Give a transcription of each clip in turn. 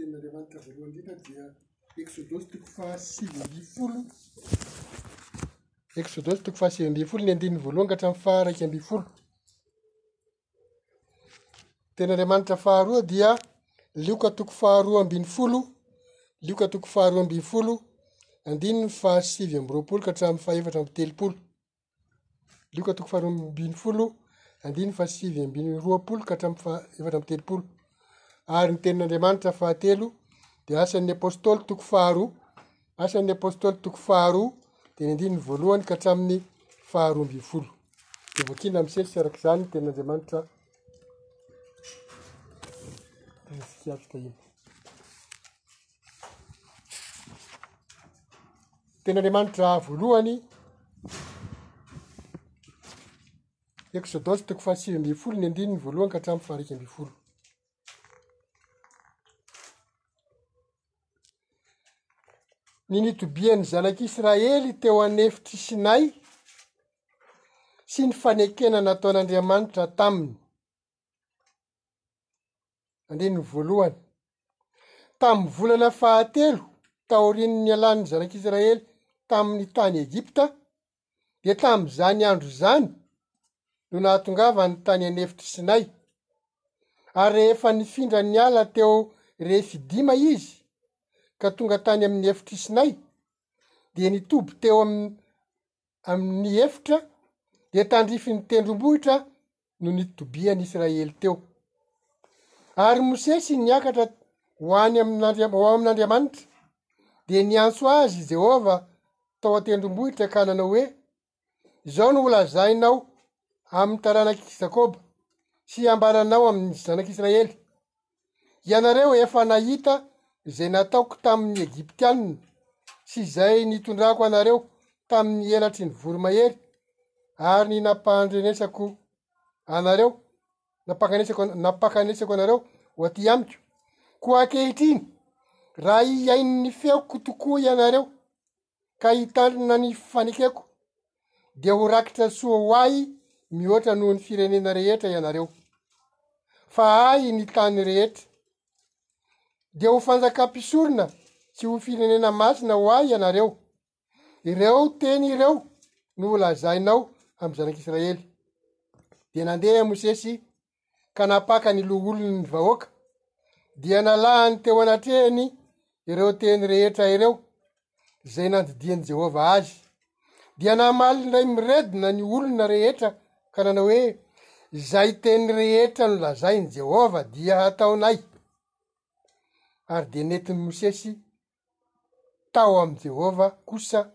Teny Andriamanitra voalohany indrindra dia Eksodosy toko faha sivy ambin'ny folo, Eksodosy toko faha sivy ambin'ny folo ny andininy voalohany ka hatramin'ny faha iraika ambin'ny folo. Teny Andriamanitra faharoa dia Lioka toko faharoa ambin'ny folo, Lioka toko faharoa ambin'ny folo, andininy faha sivy amby roapolo ka hatramin'ny faha efatra amby telopolo. Lioka toko faharoa ambin'ny folo andininy fahasivy ambin'ny roapolo ka hatramin'ny faha efatra amby telopolo ary ny tenin'Andriamanitra fahatelo dia asan'ny apôstôly toko faharoa asan'ny apôstôly toko faharoa dia ny andininy voalohany ka hatramin'ny faharoa ambin'ny folo dia voakiana amin'ny sesy araka izany ny tenin'Andriamanitra fiatrika iny Teny Andriamanitra voalohany, Eksodosy toko fahasivy ambin'ny folo ny andininy voalohany ka hatramin'ny faha iraika ambin'ny folo. Ny nitobian'ny zanak'Israely teo an'efitr'i Sinay sy ny fanekena nataon'Andriamanitra taminy. Andininy voalohany, tamin'ny volana fahatelo taorian'ny nialan'ny zanak'Israely tamin'ny tany Egypta, dia tamin'izany andro izany no nahatongavany tany an'efitr'i Sinay, ary rehefa nifindra niala teo Refidima izy ka tonga tany amin'ny efitr'i Sinay, dia nitoby teo amin'ny amin'ny efitra dia tandrifin'ny tendrombohitra no nitobian'i Israely teo. Ary Mosesy niakatra ho any amin'Andriam- ho amin'Andriamanitra, dia niantso azy i Jehovah tao an-tendrombohitra ka nanao hoe, Izao no holazainao amin'ny taranak'i Jakoba sy ambaranao amin'ny zanak'Israely, Ianareo efa nahita izay nataoko tamin'ny Egyptianina sy izay nitondrako anareo tamin'ny elatry ny voromahery ary ny nampanrenesako anareo, nampankanesako, nampankanesako anareo ho aty amiko. Koa ankehitriny, raha hihaino ny feoko tokoa ianareo, ka hitandrina ny fanekeko, dia ho rakitra soa ho ahy mihoatra noho ny firenena rehetra ianareo, fa ahy ny tany rehetra. Dia ho fanjakam-pisorona sy ho firenena masina ho ahy ianareo. Ireo teny ireo no holazainao amin'ny zanak'Israely. Dia nandeha Mosesy ka nampaka ny loholony ny vahoaka, dia nalahany teo anatrehany ireo teny rehetra ireo izay nandidian'i Jehovah azy. Dia namaly indray miredona ny olona rehetra ka nanao hoe, Izay teny rehetra nolazain'i Jehovah dia hataonay. Ary dia nentin'i Mosesy tao amin'i Jehovah kosa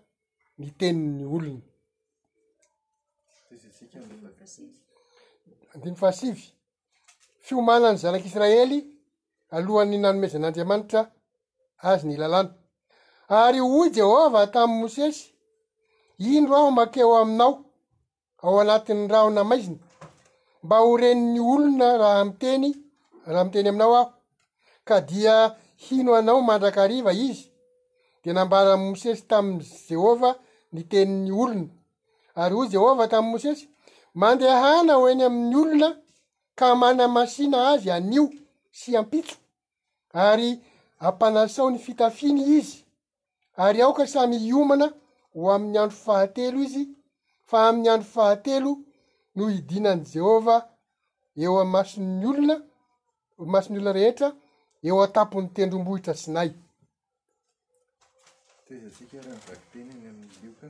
ny tenin'ny olony. Andiny fahasivy, fiomanan'ny zanak'Israely alohan'ny nanomezan'Andriamanitra azy ny lalàna. Ary hoy Jehovah tamin'i Mosesy, Indro aho makeo aminao, ao anatin'ny rahona maizina mba ho ren'ny olona raha miteny raha miteny aminao aho ka dia hino anao mandrakariva izy de nambaran'i mosesy tamin'i jehovah ny tenin'ny olona ary hoy jehovah tamin'i mosesy mandehana ho eny amin'ny olona ka manamasina azy anio sy ampitso ary ampanasao ny fitafiny izy ary aoka samy hiomana ho amin'ny andro fahatelo izy, fa amin'ny andro fahatelo no hidinan'i Jehovah eo amin'ny mason'ny olona, mason'ny olona rehetra, eo an-tampon'ny tendrombohitra Sinay. Tezantsika ary ny vakiteny any amin'ny lioka.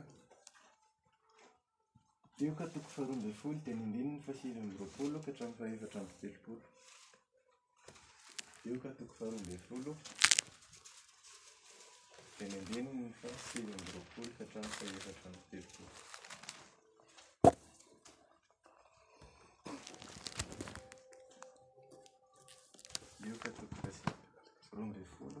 Tioka toko faharoa ambin'ny folo dia nindrininy fa sivy amby roapolo ka hatramin'ny fahefatra amby telopolo. Tioka toko faharoa ambin'ny folo dia nindrininy fa sivy amby roapolo ka hatramin'ny fahefatra amby telopolo. Tioka toko faharoa ambin'ny folo.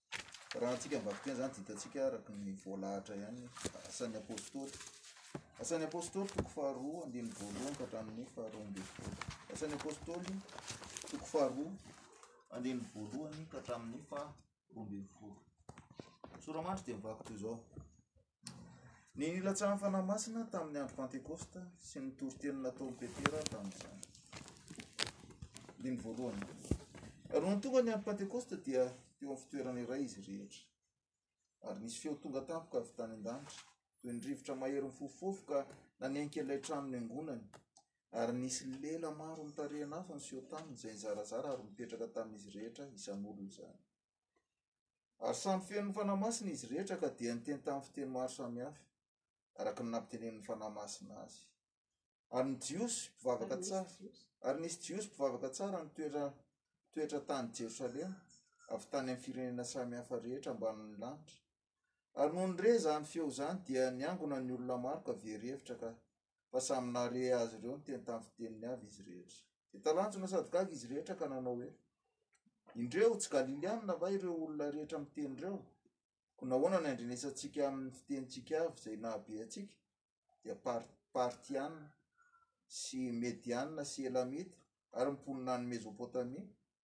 Raha antsika ambadik'eny izany dia hitantsika araka ny voalahatra ihany asan'ny apôstôly. Asan'ny apôstôly toko faharoa andininy voalohany ka hatramin'ny faharoa ambin'ny folo. Asan'ny apôstôly toko faharoa andininy voalohany ka hatramin'ny faharoa ambin'ny folo. Soramandry dia mivaky toy izao. Ny nilatsahan'ny Fanahy Masina tamin'ny andro Pantekosta sy ny toriteny nataon'i Petera tamin'izany. Diny voalohany. Raha tonga ny andro Pantekosta dia teo amin'ny fitoerana iray izy rehetra. Ary nisy feo tonga tampoka avy tany an-danitra, toy ny rivotra mahery mifofofofoka nanenka ilay trano niangonany. Ary nisy lela maro mitarihana hafa niseho taminy izay nizarazara ary mipetraka tamin'izy rehetra isan'olona izany. Ary samy feno ny Fanahy Masina izy rehetra ka dia niteny tamin'ny fiteny maro samihafa, araka ny nampitenenin'ny Fanahy Masina azy. Ary ny Jiosy mpivavaka tsara, ary nisy Jiosy mpivavaka tsara nitoetra nitoetra tany Jerosalema, avy tany amin'ny firenena samihafa rehetra ambanin'ny lanitra. Ary nony re izany feo izany dia niangona ny olona maro ka very hevitra ka fa samy nahare azy ireo niteny tamin'ny fiteniny avy izy rehetra. Dia talanjona sady gaga izy rehetra ka nanao hoe, Indreo, tsy Galilianina va ireo olona rehetra miteny ireo? Koa nahoana ny andrenesantsika amin'ny fitenintsika avy izay nahabe antsika? Dia Par- Partiana sy Mediana sy Elamita ary ny mponina any Mezopotamia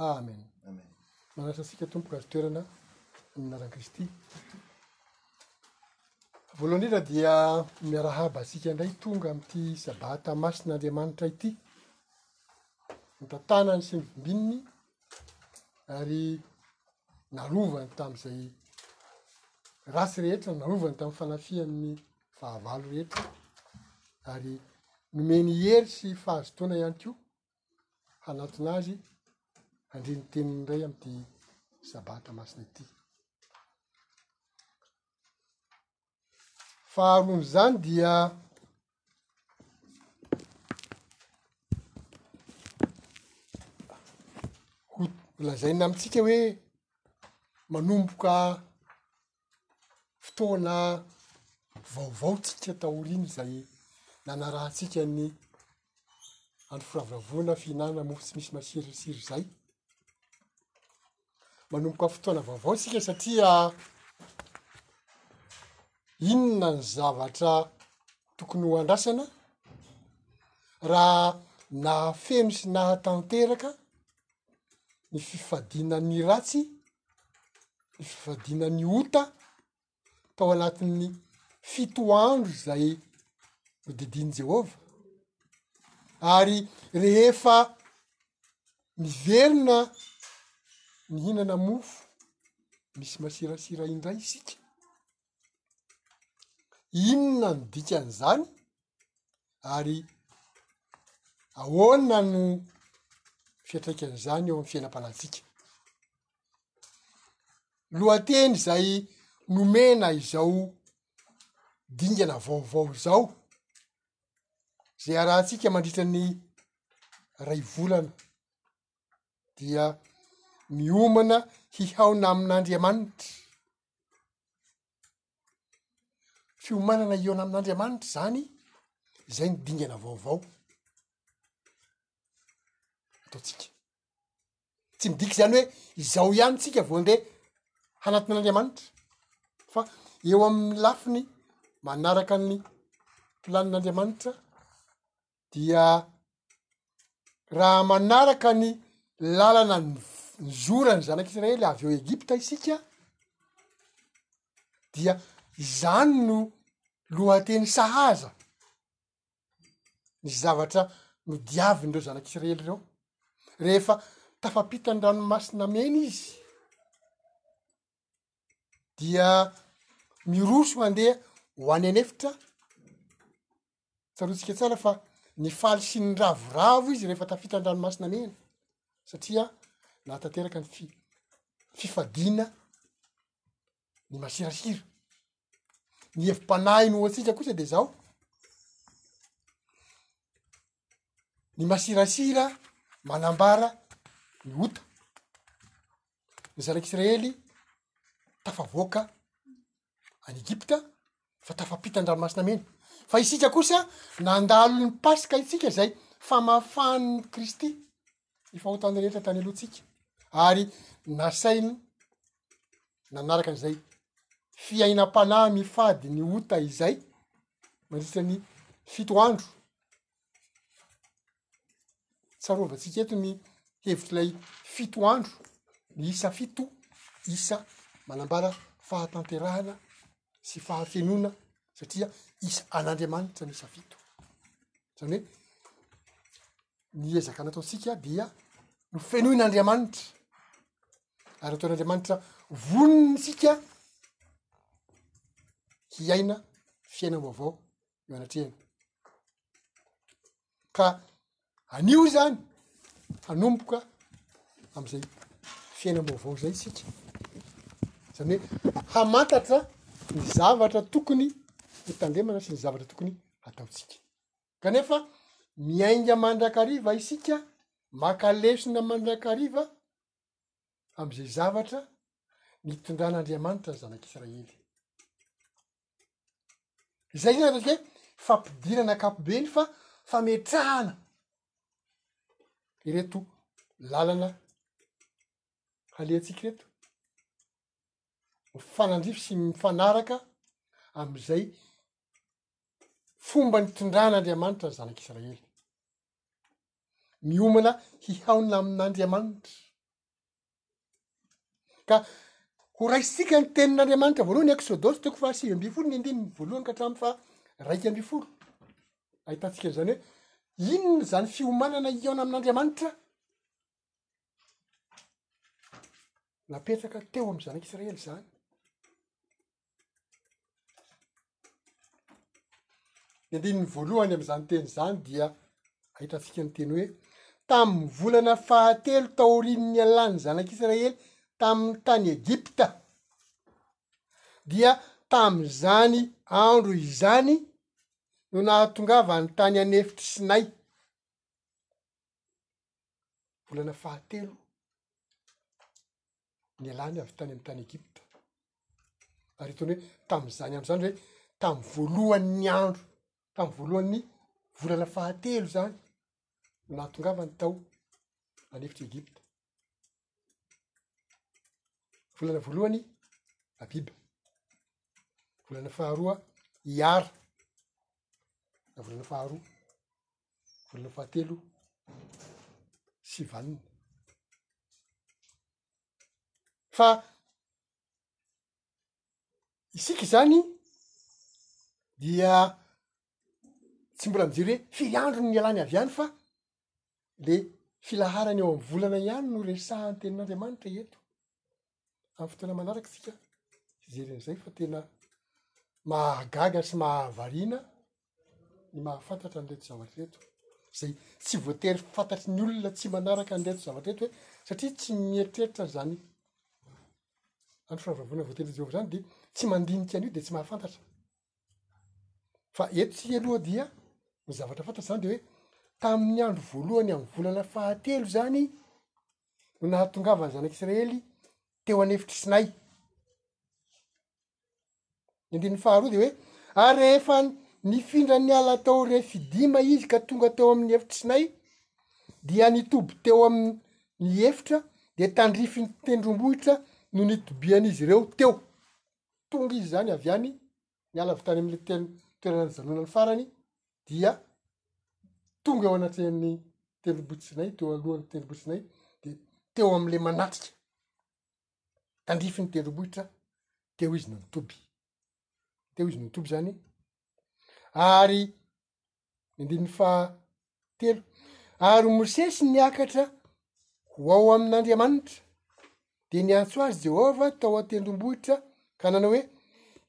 Amen. Amen. Manasa antsika tompoko azo toerana amin'ny anaran'i Kristy. Voalohany indrindra dia miarahaba antsika indray tonga amin'ity sabata masina Andriamanitra ity. Nitantanany sy nivimbininy ary narovany tamin'izay ratsy rehetra, narovany tamin'ny fanafihan'ny fahavalo rehetra ary nomeny hery sy fahazotoana ihany koa hanatona azy handre ny teniny indray amin'ity sabata masina ity. Faharoan' izany dia ho lazaina amintsika hoe manomboka fotoana vaovao tsika taorian' izay nanarahantsika ny andro firavoravoana fihinana mofo tsy misy masirisiry izay, manomboka fotoana vaovao tsika satria inona ny zavatra tokony ho andrasana raha nahafeno sy nahatanteraka ny fifadiana ny ratsy. ny fivadiana ny ota tao anatin'ny fito andro izay nodidian'i Jehovah, ary rehefa miverina mihinana mofo misy masirasira indray isika, Inona no dikan'izany ary ahoana no fiantraikan'izany eo amin'ny fiainam-panahintsika? Lohateny izay nomena izao dingana vaovao izao, izay iarahantsika mandritra ny iray volana dia miomana hihaona amin'Andriamanitra. Fiomanana hihaona amin'Andriamanitra izany, izay no dingana vaovao ataontsika. Tsy midika izany hoe izao ihany tsika vao andeha hanatona an'Andriamanitra fa eo amin'ny lafiny manaraka ny planin'Andriamanitra dia raha manaraka ny lalana nizoran'ny zanak'i Israely avy eo Egypta isika dia izany no lohateny sahaza ny zavatra nodiavin'ireo zanak'i Israely ireo, rehefa tafapita ny ranomasina mena izy dia miroso handeha ho any an'efitra. Tsaroantsika tsara fa nifaly sy niravoravo izy rehefa tafita an-dranomasina mena satria nahatanteraka ny fi- fifadiana ny masirasira. Ny hevi-panahy no antsika kosa de zao, ny masirasira manambara ny ota. ny zanak'israely tafavoaka any egypta fa tafapita andranomasina mena fa isika kosa nandalo ny paska itsika zay famafan'ny kristy ny fahotany rehetra tany alohantsika ary nasainy nanaraka an'izay fiainam-panahy mifady ny ota izay mandritra ny fito andro Tsaroantsika eto ny hevitr'ilay fito andro miisa fito isa manambara fahatanterahana sy fahafenoana satria isa an'Andriamanitra ny isa fito. Izany hoe ny ezaka nataontsika dia ho fenoin'Andriamanitra ary ataon'Andriamanitra vonona isika hiaina fiainam-baovao eo anatrehany ka anio izany hanomboka am'izay fiainam-baovao zay isika zany hoe hamantatra ny zavatra tokony hitandremana sy ny zavatra tokony hataontsika kanefa miainga mandrakariva isika maka lesona mandrakariva am'izay zavatra nitondran'andriamanitra ny zanak'isiraely Izay ny avy hoe fampidirana ankapobeny fa fametrahana ireto lalana halehantsika ireto. Mifanandrify sy mifanaraka amin'izay fomba nitondran'Andriamanitra ny zanak'Israely. Miomana hihaona amin'Andriamanitra ka ho raisitsika ny tenin'andriamanitra voalohany exodosy toko faha sivy ambifolo ny andininy voalohany ka hatramin'ny faha raika ambifolo ahitantsika an'izany hoe inona zany fiomanana hihaona amin'andriamanitra napetraka teo amy zanak'isiraely zany Ny andininy voalohany amin'izany teny izany dia ahitantsika ny teny hoe tamin'ny volana fahatelo taorian'ny nialan'ny zanak'israely tamin'ny tany egipta dia tamin'izany andro izany no nahatongavany tany an'efitry sinay volana fahatelo nialany avy tany amin'ny tany Egypta. Ary itony hoe tamin'izany andro izany hoe tamin'ny voalohan'ny andro, tamin'ny voalohan'ny volana fahatelo izany no nahatongavany tao an'efitra Egypta. Volana voalohany Abiba, volana faharoa Iara, na volana faharoa volana fahatelo sy valiny fa isika izany dia tsy mbola mijery hoe firy andro ny ialany avy any fa le filaharany eo am'y volana ihany no resahan-tenin'andriamanitra eto Amin'ny fotoana manaraka isika hijery an'izay fa tena mahagaga sy mahavariana ny mahafantatra an'ireto zavatra ireto, izay tsy voatery fantatry ny olona tsy manaraka an'ireto zavatra ireto hoe satria tsy mieritreritra an'izany andro fahavavoana voatery ho Jehovah izany dia tsy mandinika an'io dia tsy mahafantatra. Fa eto tsika aloha dia ny zavatra fantatra zany de hoe tamin'ny andro voalohany amin'ny volana fahatelo zany no nahatongavan'ny zanak'israely teo an'efitr'i sinay ny andininy faharoa de hoe ary rehefa nifindra ny ala tao refidima izy ka tonga teo amin'ny efitr'i sinay dia nitoby teo amin'ny ny efitra de tandrifin'ny tendrombohitra no nitobian'izy ireo teo tonga izy izany avy any, niala avy tany amin'ilay tena toerana nijanonany farany, dia tonga eo anatrehan'ny tendrombohitry Sinay, teo alohan'ny tendrombohitry Sinay, dia teo amin'ilay manatrika, tandrifin'ny tendrombohitra, teo izy no nitoby. Teo izy no nitoby izany. Ary andininy faha telo ary mosesy niakatra ho ao amin'andriamanitra de niantso azy jehova tao an-tendrombohitra ka nanao hoe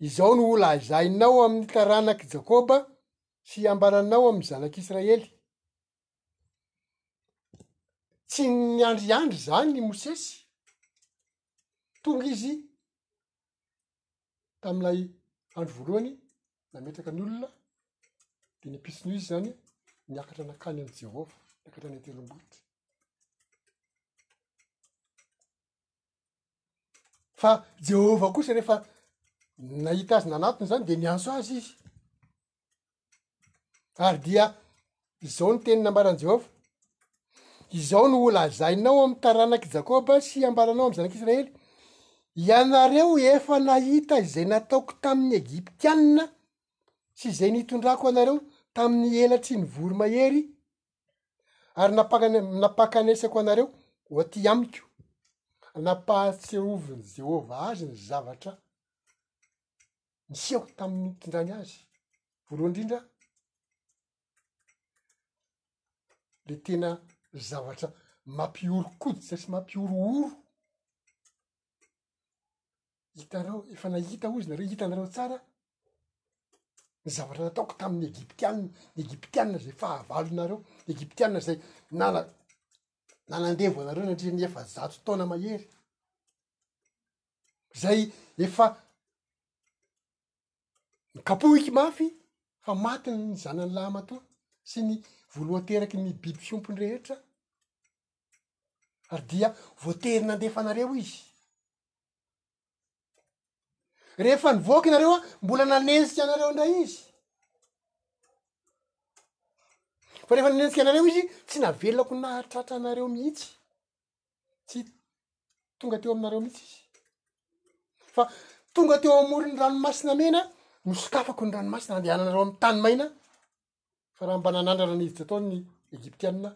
izao no ola azainao amin'ny taranak'i jakoba sy ambaranao amin'ny zanak'israely tsy niandriandry zany mosesy tonga izy tamin'ilay andro voalohany nametraka ny olona, dia ny mpisy noho izy izany niakatra nankany amin'i Jehovah, niakatra any an-tendrombohitra. Fa Jehovah kosa rehefa nahita azy nanatona izany dia niantso azy izy. ary dia izao ny teny nambaran'i Jehovah, izao no holazainao amin'ny taranak'i Jakoba sy hambaranao amin'ny zanak'Israely, Ianareo efa nahita izay nataoko tamin'ny Egyptianina sy izay nitondrako anareo tamin'ny elatry ny voromahery ary nampakana- nampakanesako anareo ho aty amiko. Nampahatsiarovin' Jehovah azy ny zavatra niseho tamin'ny nitondrany azy, voalohany indrindra, le tena zavatra mampihoron-koditra sy mampihorohoro, hitanareo, efa nahita hozy nareo, hitanareo tsara ny zavatra nataoko tamin'ny Egyptiana, ny Egyptiana zay fahavalonareo, ny Egyptiana zay nana- nanandevo anareo nandritra ny efa-jato taona mahery. zay efa mikapohiky mafy fa maty ny zanany lahy matoa sy ny voloateraky ny biby fiompiny rehetra ary dia voatery nandefa anareo izy rehefa nivoaka nareo a mbola nanenjika anareo indray izy fa rehefa nanenjika anareo izy tsy navelako nahatratra anareo mihitsy tsy tonga teo aminareo mihitsy izy fa tonga teo amoron' ny ranomasina mena no sokafako ny ranomasina andehananareo ami'ny tany maina fa raha mba nanandrana ny hevitra atao ny egiptianina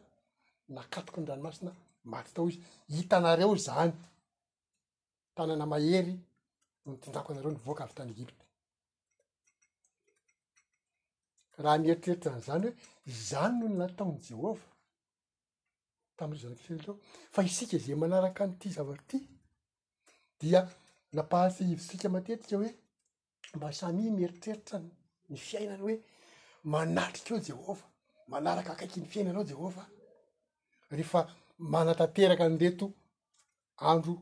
nakatoky ny ranomasina maty tao izy hitanareo zany tanana mahery no nitondrako anareo nyvoaka avy tany egipta raha mieritreritra an'izany hoe izany no nataon'i jehovah tamin'ireo zanak'israely ireo fa isika izay manaraka an'ity zavatra ity dia nampahatsy hevitsika matetika hoe mba samia mieritreritra ny fiainany hoe manatrika eo jehovah manaraka akaiky ny fiainanao jehovah rehefa manatanteraka an'reto andro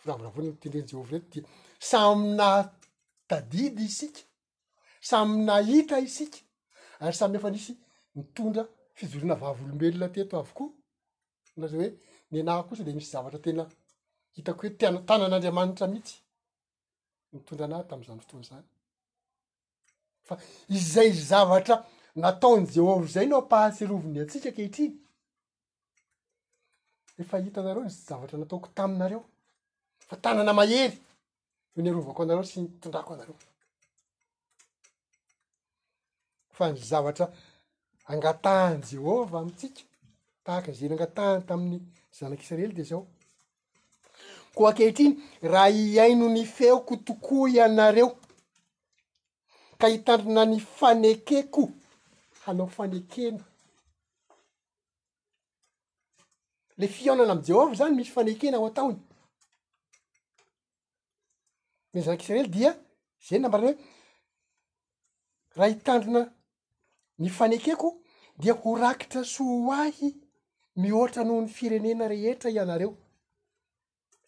firavoravoana ny tendren'i jehovah reto dia samy nahatadidy isika Samy nahita isika ary samy efa nisy nitondra fijoroana vavolombelona teto avokoa. Ny lazaina hoe ny anah kosa dia misy zavatra tena hitako hoe tena tanan'Andriamanitra mihitsy nitondra anah tamin'izany fotoana izany. Fa izay zavatra nataon'i Jehovah izay no ampahatsiaroviny antsika ankehitriny. Efa hitanareo ny zavatra nataoko taminareo fa tanana mahery no niarovako anareo sy nitondrako anareo fa ny zavatra angatahan'i jehovah amintsika tahaka izay nangatahany tamin'ny zanak'israely de zao koa ankehitriny raha hihaino ny feoko tokoa ianareo ka hitandrina ny fanekeko hanao fanekena le fihaonana am' jehovah zany misy fanekena ho ataony ny zanak' israely dia zay ny nambarany hoe raha hitandrina ny fanekeko dia ho rakitra soa ho ahy mihoatra noho ny firenena rehetra ianareo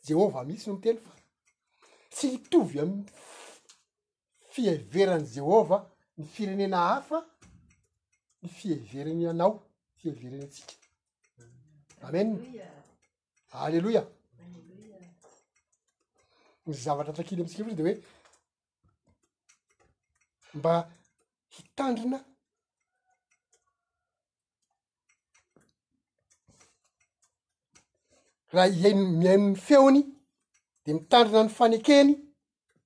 Jehovah mihitsy no miteny fa tsy hitovy amin'ny fiheveran'i Jehovah ny firenena hafa ny fiheverany anao, fiheverany antsika. Amen. Aleloia. Ny zavatra trakiana amintsika fotsiny dia hoe mba hitandrina raha izay mihaino ny feony de mitandrina ny fanekeny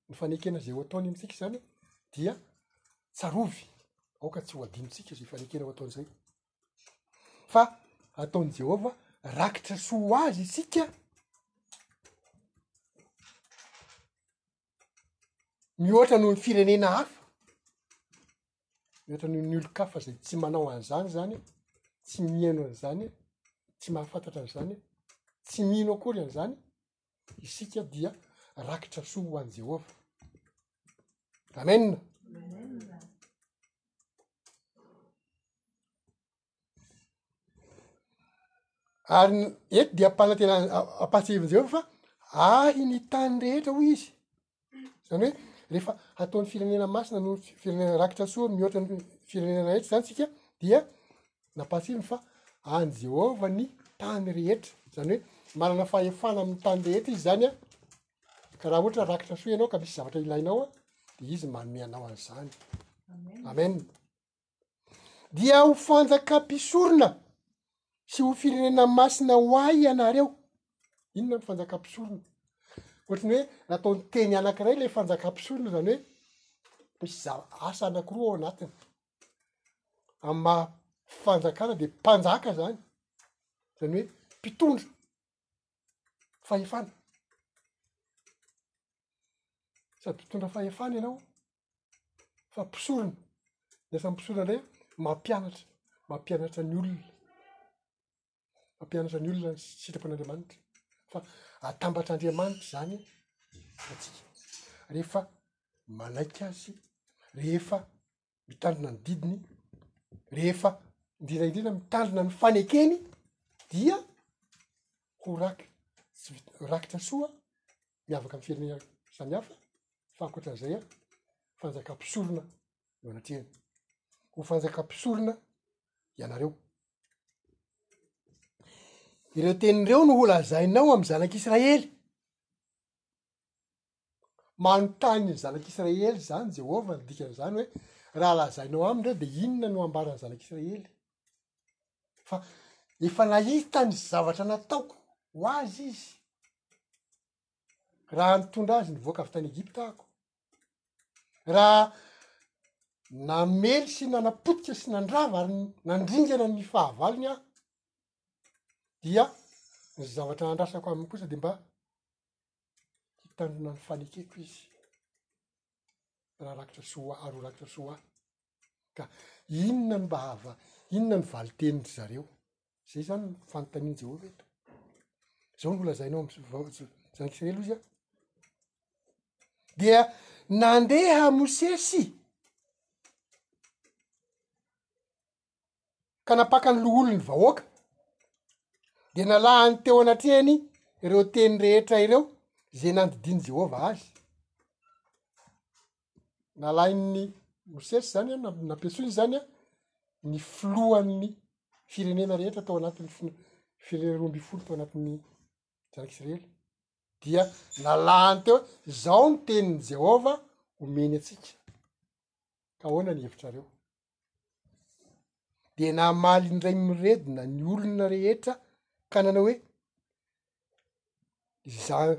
ny fanekena zay ho ataony amintsika zany dia tsarovy aoka tsy ho adinotsika zay fanekena ho ataony zay fa ataon'i jehovah rakitra soa ho azy isika mihoatra noho ny firenena hafa mihoatra noho ny olon-kafa zay tsy manao an'izany zany e tsy mihaino an'izany e tsy mahafantatra an'izany e tsy mino akory an'izany isika dia rakitra soa ho any jehovah amena Ary ny eto dia ampanantenana a- a- ampahatsiahivin'i Jehovah fa ahy ny tany rehetra hoy izy. Zany hoe rehefa ataony firenena masina noho ny fi- firenena rakitra soa mihoatra ny fi- firenena eto zany tsika dia nampahatsiahiviny fa an'i Jehovah ny tany rehetra, zany hoe manana fahefana amin'ny tany rehetra izy zany a, ka raha ohatra rakitra soa ianao ka misy zavatra ilainao a de izy manome anao an'zany. Amen. dia ho fanjakam-pisorona sy ho firenena masina ho ahy ianareo. Inona ny fanjakam-pisorona? Ohatry ny hoe natao ny teny anankiray ilay fanjakam-pisorona zany hoe misy za- asa anankiroa ao anatiny. Amin'ny maha fanjakana dia mpanjaka zany, zany hoe mpitondra. fahefana sady mpitondra fahefana ianao fa mpisorona ny asan'ny mpisorona indray a mampianatra mampianatra ny olona mampianatra ny olona ny sitrapon'andriamanitra fa atambatr'andriamanitra zany atsika rehefa manaiky azy rehefa mitandrina ny didiny rehefa indrindraindrindra mitandrina ny fanekeny dia ho rak tsy vit rakitra soa miavaka amy firenena samy hafa fa ankoatran'izay a fanjakam-pisorona eo anatrehany ho fanjakam-pisorona ianareo ireo teny ireo no holazainao amy zanak'israely Manontany ny zanak'Israely izany Jehovah, ny dikan'izany hoe, Raha lazainao aminy ireo, dia inona no hambaran'ny zanak'Israely? Fa efa nahita ny zavatra nataoko ho azy izy, raha nitondra azy nivoaka avy tany Egypta aho, raha namely sy nanapotika sy nandrava ary nandringana ny fahavalony aho, dia ny zavatra andrasako aminy kosa dia mba hitandrina ny fanekeko izy raha rakitra soa ho ahy ary ho rakitra soa ho ahy ka inona no mba hava inona ny valitenin-dry zareo zay zany ny fanontanian'i jehovah eto zao no holazainao am zanak'israely ozy a dia nandeha mosesy ka nampaka ny loholon' ny vahoaka, dia nalahany teo anatrehany ireo teny rehetra ireo izay nandidian'i Jehovah azy. Nalain'i Mosesy izany an, na- nampiantsoiny izany an, ny filohan'ny firenena rehetra tao anatin'ny fino- firenena roa ambin'ny folo tao anatin'ny Zanaka Isiraely, dia nalahany teo hoe izao no tenin'i Jehovah omeny antsika, ka ahoana ny hevitrareo? de namaly ny ray miredona ny olona rehetra ka nanao hoe izay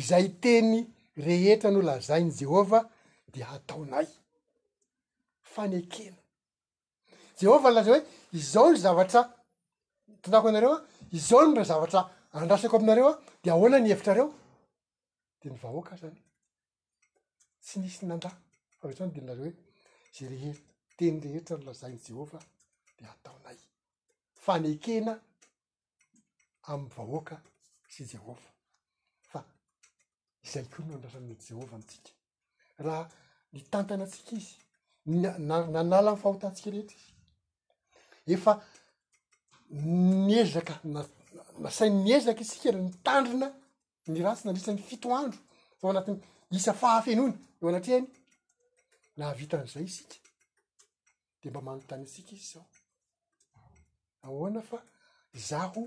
izay teny rehetra no lazain'i jehovah de hataonay fanekena jehovah laza hoe izao ny zavatra tondrako anareo a izao ny raha zavatra andrasako aminareo a de ahoana ny hevitrareo de ny vahoaka zany Tsy nisy nandà. Avy hatrany dia nilaza hoe, Izay rehetra, teny rehetra nolazain'i Jehovah dia ataonay. Fanekena amin'ny vahoaka sy i Jehovah, fa izay koa no andrasan'i Jehovah amintsika. Raha nitantana antsika izy, na- na- nanala ny fahotantsika rehetra izy, efa niezaka na- na- nasainy niezaka isika, nitandrina ny ratsy nandritra ny fito andro tao anatin'ny isa fahafenoany eo anatrehany nahavita an'izay isika de mba manontany antsika izy zao ahoana fa zaho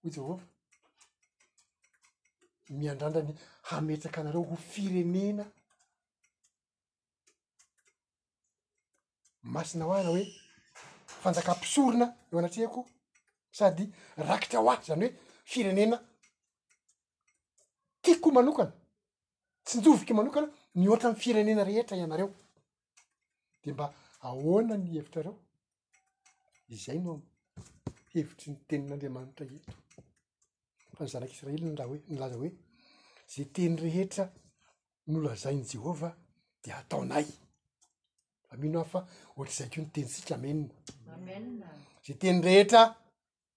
ho jehovah miandrandrany hametraka anareo ho firenena Masina ho ahy na hoe fanjakam-pisorona eo anatrehako sady rakitra ho ahy, izany hoe firenena tiako manokana, tsinjoviko manokana mihoatra ny firenena rehetra ianareo. De mba ahoana ny hevitrareo? Izay no hevitry ny tenin'Andriamanitra eto. Fa ny zanak'Israely ny laza hoe, ny laza hoe, ze teny rehetra nolazain'i Jehovah dia ataonay. Fa mino aho fa ohatr'izay koa ny tenintsika. Amena. Amena. Izay teny rehetra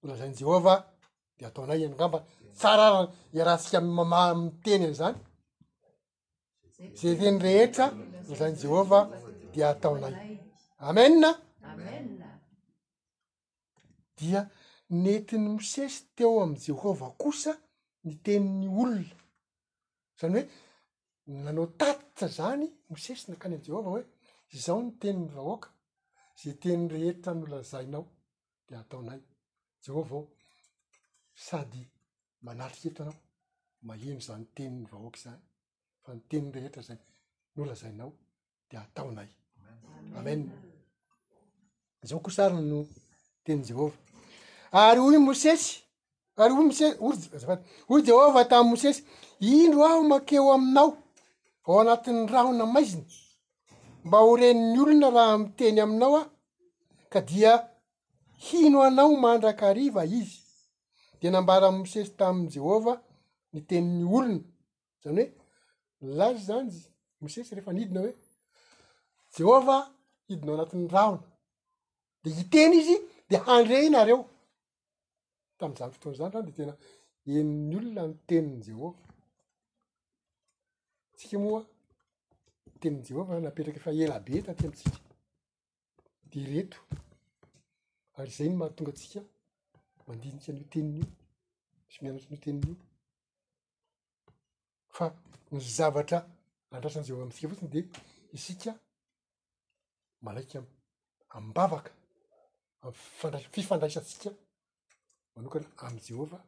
nolazain'i Jehovah dia ataonay angamba. Tsara ary iarahantsika mamaha miteny an'izany. Izay teny rehetra nolazain'i Jehovah dia ataonay. Amena. Amena. dia nentin'i Mosesy teo amin'i Jehovah kosa ny tenin'ny olona. Izany hoe nanao tatitra izany i Mosesy nankany amin'i Jehovah hoe, Izao ny tenin'ny vahoaka, izay teny rehetra nolazainao dia hataonay. Jehovah ô, sady manatrika eto ianao, maheno izany tenin'ny vahoaka izany, fa ny teny rehetra izay nolazainao dia ataonay amen izao kosa ary no teny jehovah ary hoy mosesy ary hoy mosesy oryzafady hoy jehovah tamin'i mosesy indro aho makeo aminao ao anatin'ny rahona maizina mba ho ren'ny olona raha miteny aminao aho ka dia hino anao mandrakariva izy dia nambara mosesy tamin'i jehovah ny tenin'ny olona Izany hoe nilaza izany i Mosesy rehefa nidina hoe Jehovah hidina ao anatin'ny rahona, dia hiteny izy dia handre ianareo. Tamin'izany fotoana izany izany dia tena henon'ny olona ny tenin'i Jehovah. Tsika moa ny tenin'i Jehovah napetraka efa ela be taty amintsika dia ireto ary izay no mahatonga antsika mandinika an'io teniny io sy mianatra an'io teniny io. fa ny zavatra andrasan'i Jehovah amintsika fotsiny dia isika manaiky am-bavaka amin'ny fifandraisantsika manokana amin'i Jehovah,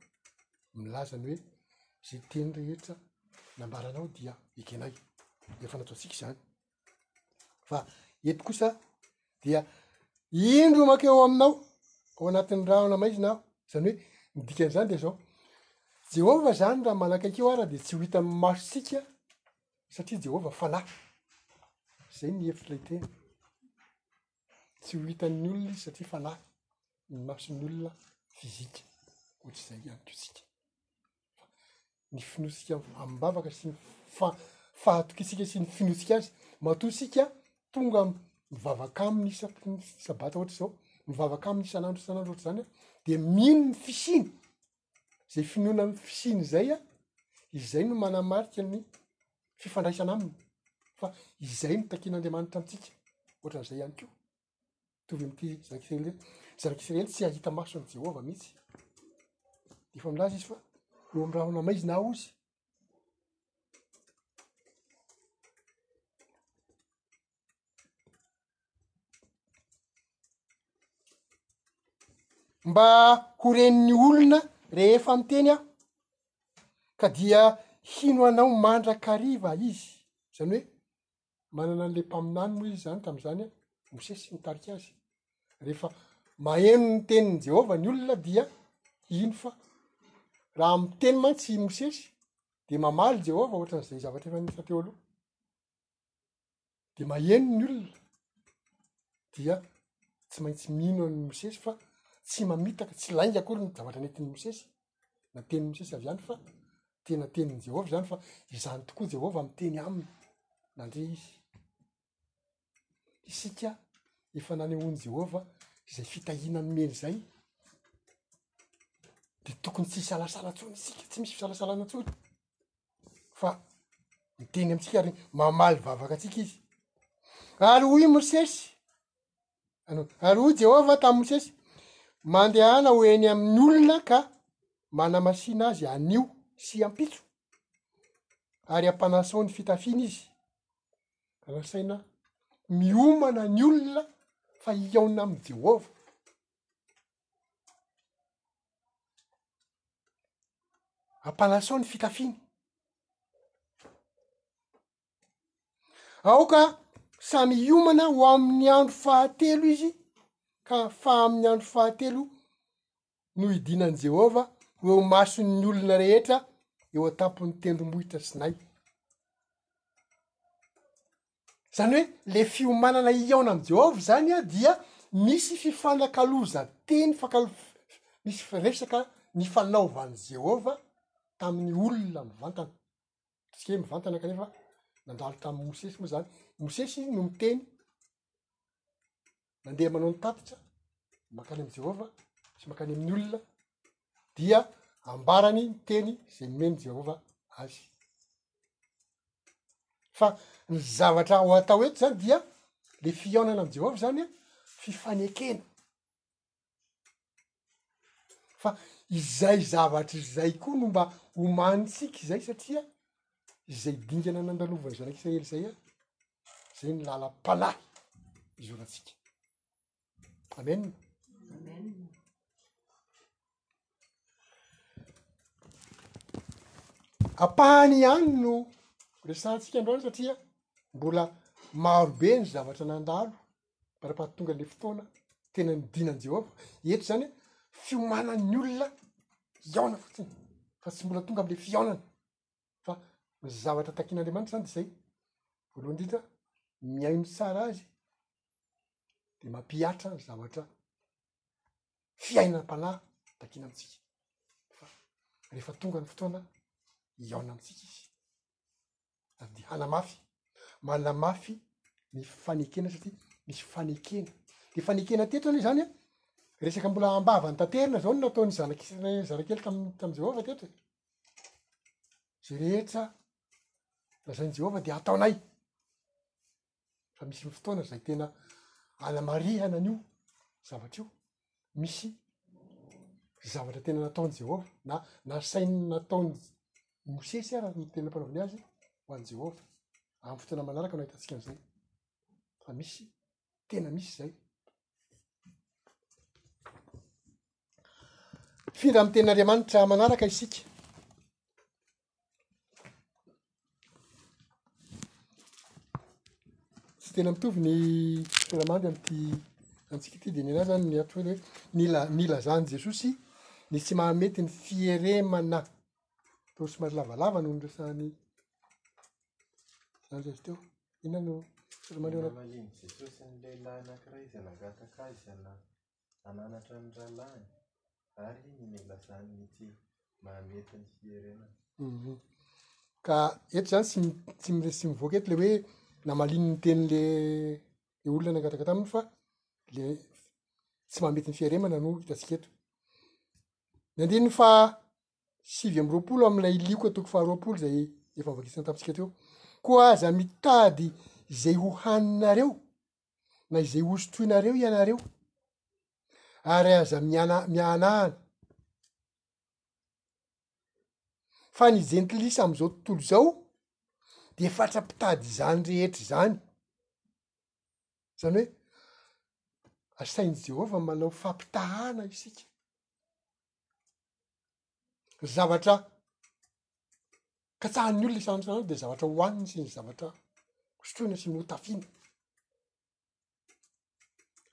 milaza ny hoe izay teny rehetra nambaranao dia ekenay, efa nataontsika izany fa eto kosa dia indro makeo aminao ao anatin'ny raha na maizina aho zany hoe midikany zany de zao jehova zany raha manakaiky eo ara de tsy ho hita amn'ny masosika satria jehova fanahy zay ny hevitry lay teny tsy ho hitan'ny olona izy satria fanahy ny mason'ny olona fizika ohatr'izay ihany ko tsika ny finoantsika amim-bavaka sy ny fa- fahatokiantsika sy ny finoantsika azy, matoa isika tonga am- mivavaka aminy isak' ny sabata ohatry zao, mivavaka aminy isan'andro isan'andro ohatry zany an, de mino ny fisiany, ze finoana amy fisiany izay an, izay no manamarika ny fifandraisana aminy fa izay no takian'Andriamanitra amintsika, ohatran'izay ihany koa. mitovy amin'ity zanak'i Israely ity. Zanak'i Israely tsy hahita maso an'i Jehovah mihitsy. Dia efa milaza izy fa ho amin'ny rahona maizina aho izy. Mba ho ren'ny olona rehefa miteny aho, ka dia hino anao mandrakariva izy. Izany hoe manana an'ilay mpaminany moa izy zany tamin'izany a mosesy sy nitarika azy rehefa maheno ny tenin'i jehovah ny olona dia hino fa raha miteny mantsy i mosesy de mamaly jehovah ohatran'izay zavatra efa nisa teo aloha de maheno ny olona dia tsy maintsy mino an'ny mosesy fa tsy mamitaka tsy lainga akory ny zavatra nentin'ny mosesy na tenin'i Mosesy avy any fa tena tenin'i Jehovah izany fa izany tokoa Jehovah miteny aminy nandre izy. Isika efa nanehoan'i Jehovah izay fitahiana nomeny izay dia tokony tsy hisalasala intsony isika, tsy misy fisalasalana intsony fa miteny amintsika ary mamaly vavaka antsika izy. Ary hoy i Mosesy. anao. Ary hoy Jehovah tamin'i Mosesy, Mandehana ho eny amin'ny olona ka manamasina azy anio sy ampitso, ary ampanasao ny fitafiany izy. Rasaina miomana ny olona fa hihaona amin'i Jehovah. Ampanasao ny fitafiany. Aoka samy hiomana ho amin'ny andro fahatelo izy, ka fa amin'ny andro fahatelo no hidinan'i Jehovah ho eo imason'ny olona rehetra eo an-tampon'ny tendrombohitra Sinay. Izany hoe le fiomanana hihaona amin'i Jehovah izany dia misy fifanakalozan-teny, fakal- misy resaka nifanaovan'i Jehovah tamin'ny olona mivantana. tsy kely mivantana kanefa nandalo tamin'i mosesy moa zany mosesy no miteny nandeha manao ny tatitra mankany am' jehovah sy mankany amin'ny olona dia ambarany ny teny zay nomeny jehovah azy fa ny zavatra ho atao eto zany dia le fihaonana am' jehovah zany a fifanekena fa izay zavatra izay koa no mba homanintsika izay satria izay dingana nandalovan'ny zanak'i Israely izay an, izay ny lalam-panahy izorantsika. Amena. Ampahany ihany no resahantsika androany satria mbola marobe ny zavatra nandalo Farafaha tonga ilay fotoana tena nidina an'i Jehovah. Eto izany hoe fiomanan'ny olona hihaona fotsiny, fa tsy mbola tonga amin'ilay fihaonana. Fa ny zavatra takin'Andriamanitra izany dia izay, voalohany indrindra, mihaino tsara azy, dia mampihatra ny zavatra fiainam-panahy takiana amintsika. Fa rehefa tonga ny fotoana hihaona amintsika izy. ary dia hanamafy manamafy ny fanekena satria misy fanekena de fanekena teto anie zany a resaka mbola ambava ny tanterina zao no nataon'ny zanak'israely zanakely tam tam jehovah teto e zay rehetra lazain'i jehovah de ataonay fa misy ny fotoana zay tena anamarihana an'io zavatra io, misy zavatra tena nataon'i Jehovah na nasainy nataon'i Mosesy ara ny tena ampanaoviny azy ho an'i Jehovah, amin'ny fotoana manaraka no ahitantsika an'izay fa misy tena misy zay. Mifindra amin'ny tenin'Andriamanitra manaraka isika. Tsy tena mitovy ny siramamy amin'ity antsika ity dia ny anà izany ny antsoiny hoe ny la- ny ilazan'i Jesosy ny tsy mahamety ny fieremana, atao somary lavalava no niresahany an'i Jesoa teo, inona no siramamy eo anatiny? hananatra ny rahalahiny ary ny nilazany ny tsy mahamety ny fierenana. Mhm. Ka eto zany tsy mi- tsy mi- tsy mivoaka eto le hoe namaliny ny teny le le olona nangataka taminy fa le tsy mahamety ny fiaremana no hitantsika eto. Ny andininy faha sivy amby roapolo amin'ilay lioka toko faha roapolo zay efa novakisan-tamitsika teo. Koa aza mitady izay ho haninareo na izay hosotroinareo ianareo ary aza miana- miahanahana fa ny jentilisa am'izao tontolo izao de fatra-pitady izany rehetra izany zany hoe asain'i jehovah manao fampitahana isika Ny zavatra katsahan'ny olona isan'andro dia zavatra hohaniny sy ny zavatra hosotroina sy notafiana.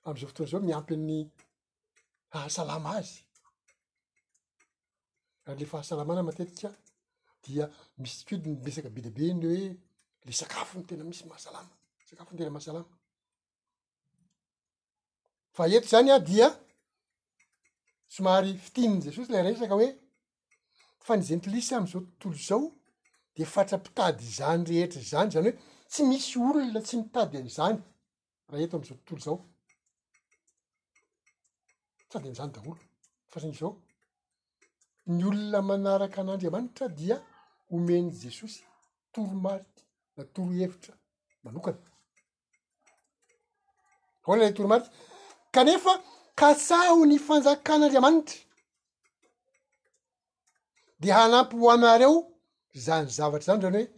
Amin'izao fotoana izao miampy ny hahasalama azy. Ary le fahasalamana matetika dia misy tsikidony miresaka be dia be ny hoe le sakafo no tena misy mahasalama, sakafo no tena mahasalama. Fa eto izany an dia somary fitian'i Jesosy ilay resaka hoe fa ny jentilisa amin'izao tontolo izao dia fatra-pitady izany rehetra izany, izany hoe tsy misy olona tsy mitady an'izany raha eto amin'izao tontolo izao. Sady an'izany daholo fa zany izao ny olona manaraka an'Andriamanitra dia omen'i Jesosy toromarika na torohevitra manokana. Ahoana ilay toromarika? Kanefa katsaho ny fanjakan'Andriamanitra dia hanampy ho anareo izany zavatra izany zany hoe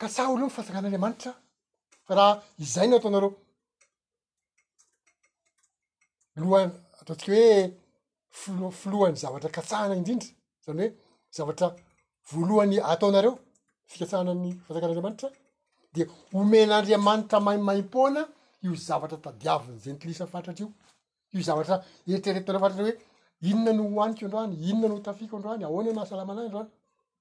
katsaho aloha ny fanjakan'Andriamanitra raha izay no ataonareo. lohan- ataontsika hoe flo- filohan'ny zavatra katsahina indrindra zany hoe zavatra voalohany ataonareo fikatsahana ny fanjakan'andriamanitra de omen'andriamanitra maimaim-poana io zavatra tadiavin'ny jentilisa fatratra io io zavatra eritreretinareo fatratra hoe inona no hohaniko androany inona no hotafiko androany ahoana no hahasalamana ahy androany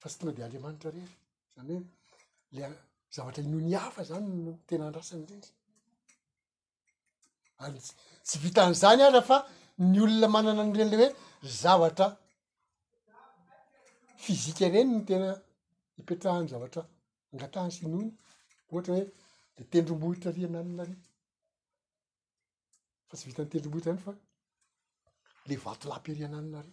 fa tsy tonga de andriamanitra rery zany hoe le zavatra inoany hafa zany no tena andrasany indrindra ary tsy vitan'izany ara fa ny olona manana an'ireny le hoe zavatra fizika ireny no tena ipetrahany zavatra angatahany sy inoany ohatra hoe de tendrombohitra ry ananina ry fa tsy vitan'ny tendrombohitra any fa le vatolampy ry ananina ry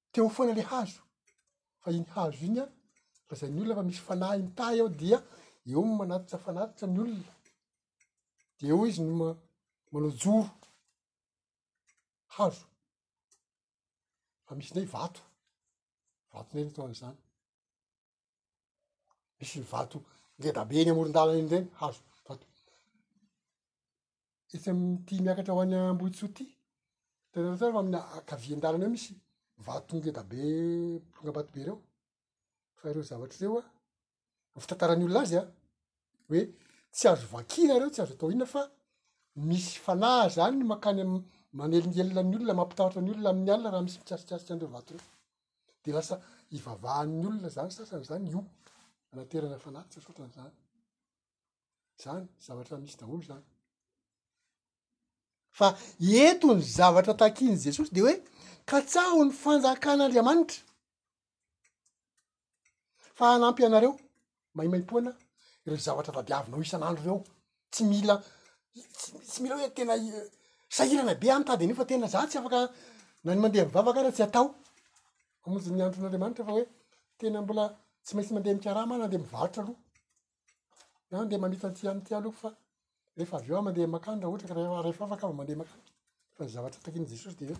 teo foana le hazo fa iny hazo iny an lazain'ny olona fa misy fanahy mitahy ao dia eo no manatitra fanatitra ny olona de eo izy no ma- manao joro hazo fa misy ndray vato vato ndray ny atao an'izany misy vato ngeda be eny amoron-dalana eny reny hazo vato etsy amty miakatra ho any ambohitsoa ty tena ratsy fa amina akavian-dalana eo misy vato ngeda be bongam-bato be reo fa ireo zavatra reo a ny fitantarany olona azy a hoe tsy azo vakina reo tsy azo atao inona fa misy fanahy zany makany am manelingelina ny olona mampitahotra ny olona amin'ny alina raha misy mikasikasika an'ireo vato reo de lasa hivavahan'ny olona zany sasany zany io anaterana fanahy tsy asotran zany zany zavatra misy daholo zany fa eto ny zavatra takiany jesosy de hoe katsaho ny fanjakan'andriamanitra fa hanampy anareo maimaimpoana ireo zavatra tadiavinao isan'andro ireo tsy mila tsy mila hoe tena sahirana be any tady an'io fa tena za tsy afaka na ny mandeha mivavaka ara tsy atao amonjy ny andron'andriamanitra fa hoe tena mbola tsy maintsy mandeha mikarama na andeha mivarotra aloha na andeha mamita anty any ty aloha fa Rehefa avy eo mandeha mankany raha ohatra ka rehefa rehefa afaka aho vao mandeha mankany. Fa ny zavatra takian'i Jesosy dia hoe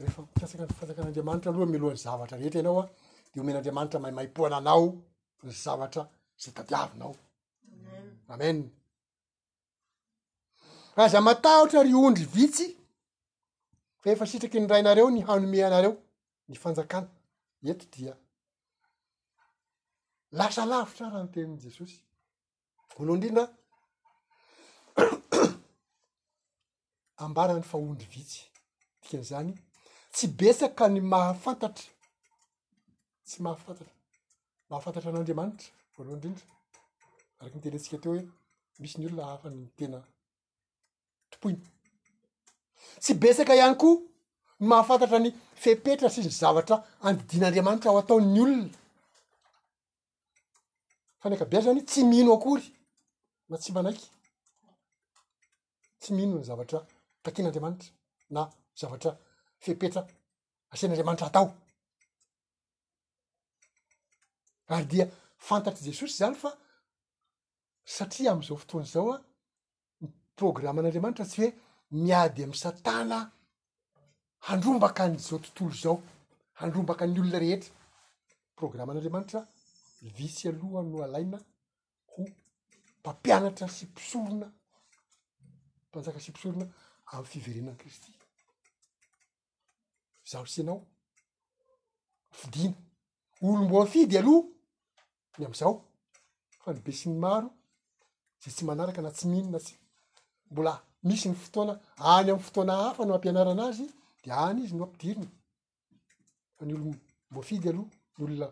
rehefa mikatsaka ny fanjakan'Andriamanitra aloha mialohan'ny zavatra rehetra ianao an, dia omen'Andriamanitra maimaim-poana anao ny zavatra izay tadiavinao. Amen. Aza matahotra ry ondry vitsy fa efa sitraky ny rainareo ny hanome anareo ny fanjakana. Eto dia lasa lavitra raha ny tenin'i Jesosy. Voalohany indrindra, ambarany fa ondry vitsy. Dikan'izany, tsy betsaka ny mahafantatra, tsy mahafantatra, mahafantatra an'Andriamanitra, voalohany indrindra. Araky ny tenentsika teo hoe, misy ny olona hafa ny tena tompoiny. Tsy betsaka ihany koa ny mahafantatra ny fepetra sy ny zavatra andidian'Andriamanitra ho ataon'ny olona. fa ny akabiazany zany tsy mino akory na tsy manaiky tsy mino ny zavatra takin'andriamanitra na zavatra fepetra asian'andriamanitra atao ary dia fantatry jesosy zany fa satria am'izao fotoana izao a ny programan'Andriamanitra tsy hoe miady amin'i Satana handrombaka an'izao tontolo izao, handrombaka ny olona rehetra. Programan'Andriamanitra vitsy aloha no alaina ho mpampianatra sy mpisorona, mpanjaka sy mpisorona amin'ny fiverenan'i Kristy. Izaho sy ianao, fidina, olom-boafidy aloha ny amin'izao fa ny besinimaro izay tsy manaraka na tsy mino na tsy mbola misy ny fotoana any amin'ny fotoana hafa no ampianarana azy de any izy no ampidirina fa ny olo voafidy aloha ny olona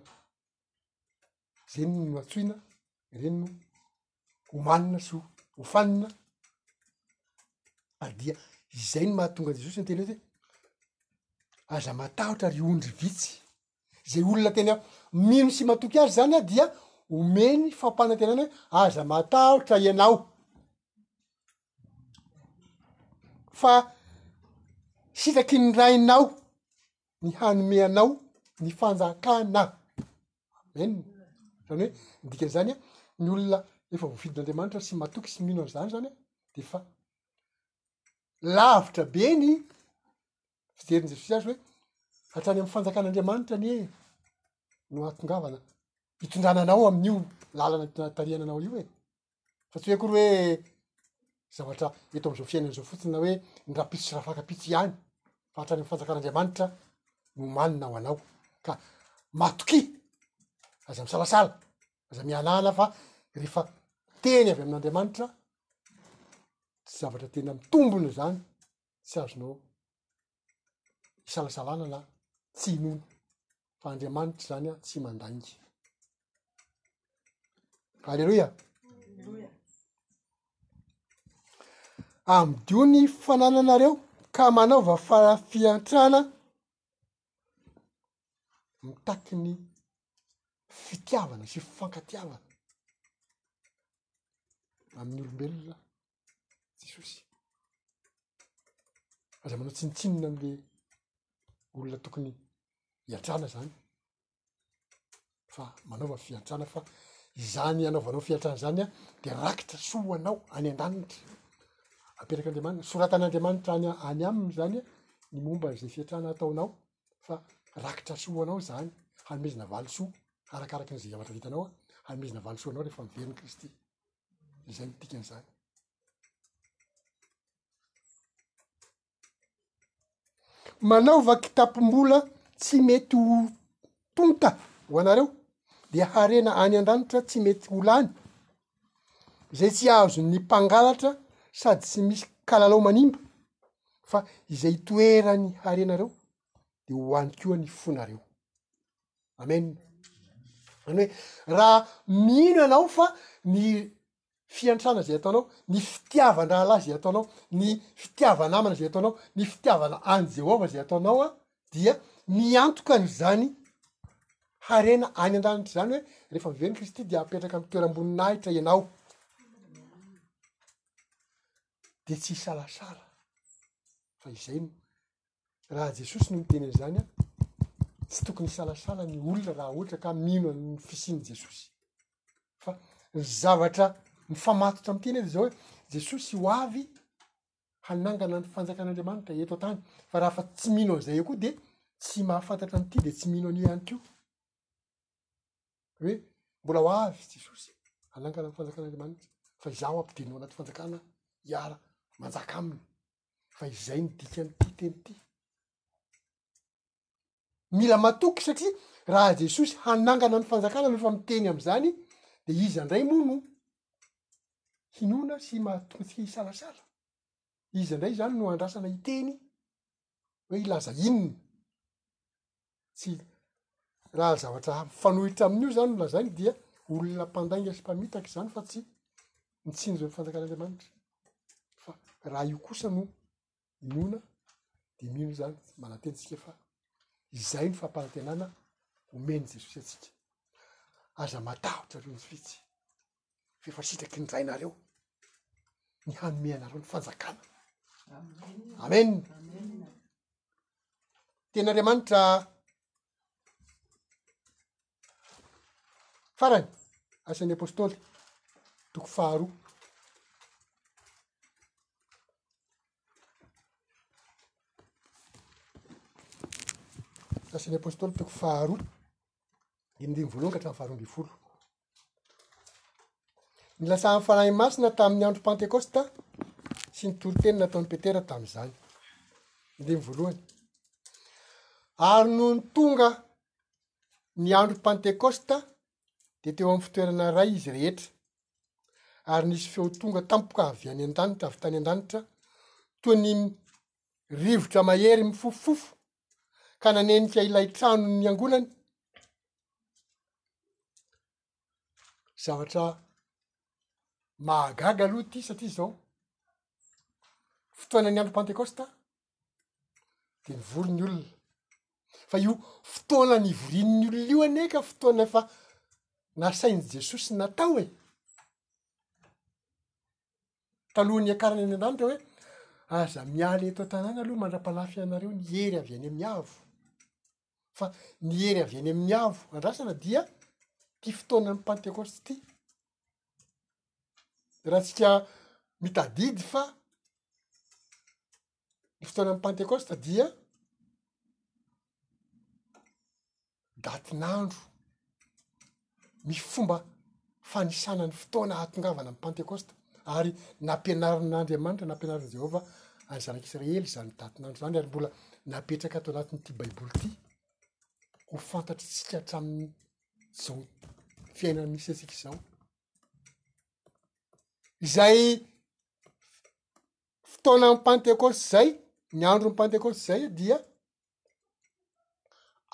zeny no atsoina ireny no homanina sy hofanina ary dia izay no mahatonga an'i Jesosy niteny hoe aza matahotra ry ondry vitsy, zay olona tena mino sy matoky azy zany dia omeny fampanantenana hoe aza matahotra ianao fa sitraky ny rainao. ny hanome anao ny fanjakana amen zany hoe midika zany a ny olona efa voafidin'andriamanitra sy matoky sy mino an'izany zany a de fa lavitra be ny fijerin' jesosy azy hoe hatrany am'y fanjakan'andriamanitra anie no ahatongavana hitondrana anao amin'io lalana tarihananao io e fa tsy hoe akory hoe zavatra eto am'izao fiainana zao fotsiny na hoe ny rapitsy sy rafakapitsy ihany fa hatrany am fanjakan'andriamanitra no manina ho anao ka matokia aza misalasala aza mialala fa rehefa teny avy amin'andriamanitra tsy zavatra tena mitombona zany tsy azonao isalasalana na tsy inoana fa andriamanitra zany a tsy mandainga aleloia amidio ny fanananareo ka manaova farafiantrana mitaky ny fitiavana sy fankatiavana amin'ny olombelona Jesosy. Aza manao tsinontsinona amle olona tokony hiantrana zany fa manaova fiantrana fa izany anaovanao fiantrana zany a de rakitra soa ho anao any an-danitra aperak' andriamanina soratan'andriamanitra any any aminy zany a ny momba izay fiantrana ataonao fa rakitra soa ho anao zany hanomezana valisoa arakaraky ny zay zavatra vitanao a hanomezana valisoa anao rehefa miveriny kristy izay no dikan'izany. Manaova kitapom-bola tsy mety ho tonta ho anareo, dia harena any an-danitra tsy mety ho lany, izay tsy azon'ny mpangalatra sady tsy misy kalalao manimba, fa izay itoeran'ny harenareo dia ho any koa ny fonareo. amen any hoe raha mino ianao fa ny fiantrana zay ataonao ny fitiavan-drahalahy zay ataonao ny fitiava-namana zay ataonao ny fitiavana any jehovah zay ataonao a dia miantoka an'izany harena any an-danitra izany hoe rehefa miveriny kristy dia apetraka am toeram-boninahitra ianao de tsy hisalasala fa izay no Raha Jesosy no miteny an'izany an, tsy tokony hisalasala ny olona raha ohatra ka mino an'ny fisian'i Jesosy. Fa ny zavatra mifamatotra amin'ny teny eto izao hoe Jesosy ho avy hanangana ny fanjakan'Andriamanitra eto an-tany. Fa raha fa tsy mino an'izay eo koa dia tsy mahafantatra an'ity dia tsy mino an'io ihany koa. Hoe mbola ho avy Jesosy hanangana ny fanjakan'Andriamanitra fa izaho ampidino anaty fanjakana hiara manjaka aminy. fa izay ny dikan'ity teny ity. Mila matoky satria raha Jesosy hanangana ny fanjakana no efa miteny amin'izany de iza indray moa no hinoana sy mahatonga antsika hisalasala? Iza indray izany no andrasana hiteny hoe hilaza inona? tsy raha zavatra mifanohitra amin'io zany no lazainy dia olona mpandainga sy mpamitaka izany fa tsy mitsinjo ny fanjakan'Andriamanitra fa raha io kosa no inoana de mino zany manantena tsika fa izay ny fampanantenana omen'i Jesosy antsika aza matahotra reo ny vitsy f'efa sitraky ny Rainareo ny hanome anareo ny fanjakana. Amen. Tena Andriamanitra farany asan'ny apôstôly toko faharoa. Asan'ny apôstôly toko faharoa, dimy ambin'ny voalohany ka hatramin'ny faharoa ambin'ny folo. Ny lasan'ny Fanahy Masina tamin'ny andro Pantekosta sy ny toriteny nataon'i Petera tamin'izany. Andiny voalohany. Ary nony tonga ny andro Pantekosta dia teo amin'ny fitoerana iray izy rehetra. Ary nisy feo tonga tampoka avy any an-danitra, avy tany an-danitra, toy ny rivotra mahery mifofofofo ka nanenika ilay tranon' ny angonany zavatra mahagaga aloha ity satria zao fotoana ny andro pantekosta de nivory ny olona fa io fotoana ny ivorian'ny olona io anie ka fotoana efa nasain'i jesosy natao e talohan'ny hiakarany any an-danitra hoe aza miala eto an-tanàna aloha mandra-panafika anareo ny hery avy any amin'ny avo fa ny hery avy any amin'ny avo andrasana dia ty fotoana ami'ny pantekoste ty raha tsika mitadidy fa ny fotoanan'ny pantekosta dia datin'andro misy fomba fanisana ny fotoana hahatongavana am'y pantekosta ary nampianarin'andriamanitra nampianarin'i jehovah any zanak'isiraely zany datin'andro zany ary mbola napetraka ato anatin'ity baiboly ity ho fantatritsika hatramin'ny zao fiainana misy antsika izao izay fotoanan'ny pantekôsy izay ny andron'ny pantekôsy izay dia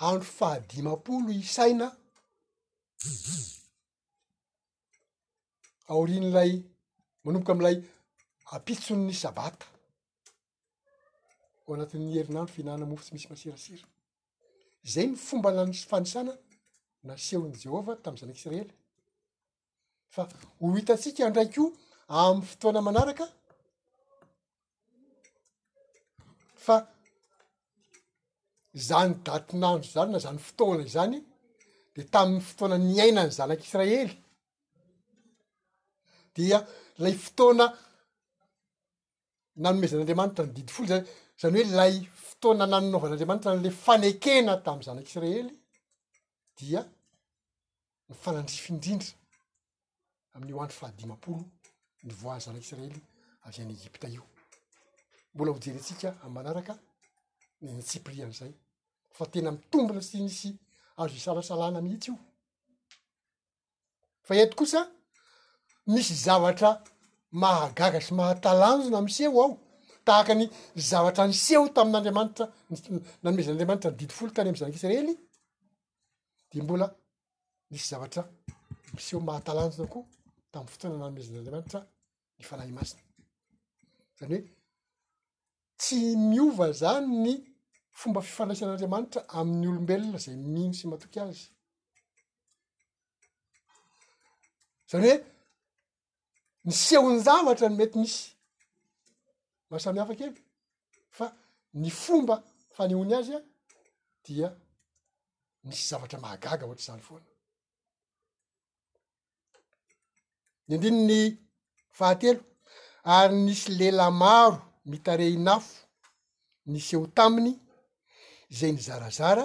andro fahadimapolo isaina aorian'ilay manomboka am'ilay ampitson'ny sabata ao anatin'ny herinandro fihinanana mofo tsy misy masirasira izay ny fomba nany fanisana nasehon'i jehovah tam'zanak'isiraely fa ho hitantsika indray koa amin'ny fotoana manaraka fa zany datin'andro zany na zany fotoana izany de tamin'ny fotoana niaina ny zanak'isiraely dia lay fotoana nanomezan'andriamanitra ny didy folo zany zany hoe lay fotoana nanonaovan'andriamanitra an'le fanekena tamin'ny zanak'isiraely dia ny fanandrify indrindra amin'io andro fahadimampolo nivoahan'ny zanak'i Israely avy any Egypta io. Mbola ho jerentsika amin'ny manaraka ny antsipirihan'izay fa tena mitombina sy misy azo isalasalana mihitsy io. Fa eto kosa misy zavatra mahagaga sy mahatalanjona miseho ao tahaka ny zavatra niseho tamin'Andriamanitra nanomezan'Andriamanitra ny didy folo tany amin'ny zanak'i Israely dia mbola nisy zavatra miseho mahatalanjona koa tamin'ny fotoana nanomezan'Andriamanitra ny Fanahy Masina, zany hoe tsy miova zany ny fomba fifandraisan'Andriamanitra amin'ny olombelona zay mino sy matoky azy, zany hoe ny sehon-javatra no mety misy maha samy hafa kely fa ny fomba fanehoany azy a dia misy zavatra mahagaga ohatra izany foana ny andiny ny fahatelo ary nisy lela maro mitarehinafo ny seho taminy izay nizarazara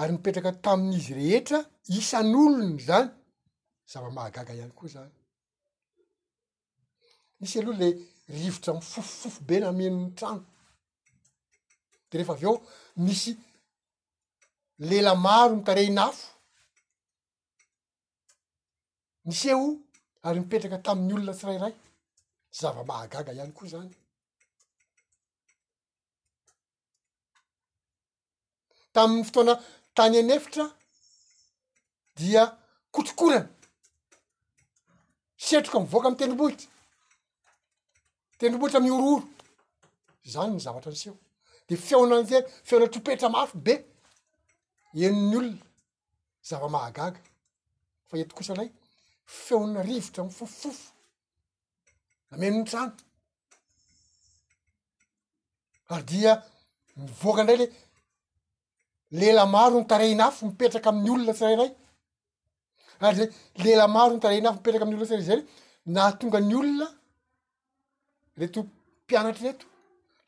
ary nipetraka tamin'izy rehetra isan'olony zany zava-mahagaga ihany koa zany misy aloha le rivotra mifofofofo be nameno ny trano de rehefa avy eo misy lela maro mitarehina afo miseho ary mipetraka tamin'ny olona tsirairay zava-mahagaga ihany koa zany tamin'ny fotoana tany an'efitra dia kotrokorana setroka mivoaka ami'ny tendrombohitra tendrombohitra mihorohoro zany ny zavatra niseho de feona an'ze feona tropetra mafy be henon'ny olona zava-mahagaga fa eto kosa lay feona rivotra mifofofofo ameno ny trano ary dia mivoaka indray le lela maro ny tarehinafo mipetraka amin'ny olona tsirairay ary le lela maro ny tarehinafo mipetraka amin'ny olona tsirairay zay nahatonga ny olona reto mpianatry reto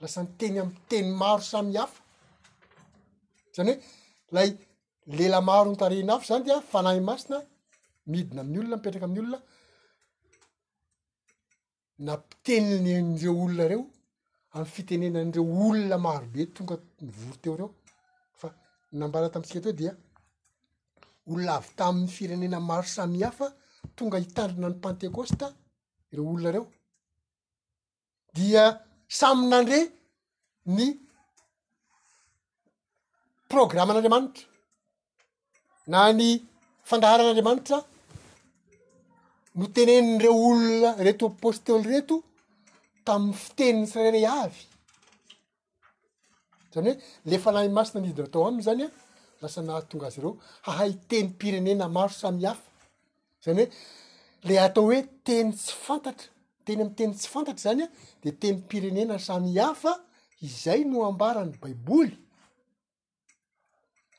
lasa ny teny ami'ny teny maro samy hafa zany hoe lay lela maro notarihina afo zany dia fanahy masina midina amin'ny olona mipetraka amin'ny olona nampiteniny an'ireo olona reo amy fitenena an'ireo olona maro be tonga mivory teo reo fa nambara tamintsika teo dia olona avy tamin'ny firenena maro samihafa tonga hitandrina ny pantekosta ireo olona reo dia samy nandre ny programan'andriamanitra na ny fandaharan'andriamanitra no tenenin'ireo olona reto postely reto tamin'ny fiteniny tsirairay avy zany hoe le fanahy masina nidina tao aminy zany a lasa nahatonga azy ireo hahay tenim-pirenena maro samy hafa zany hoe le atao hoe teny tsy fantatra teny amy teny tsy fantatra zany a de tenim-pirenena samy hafa izay no ambaran'ny baiboly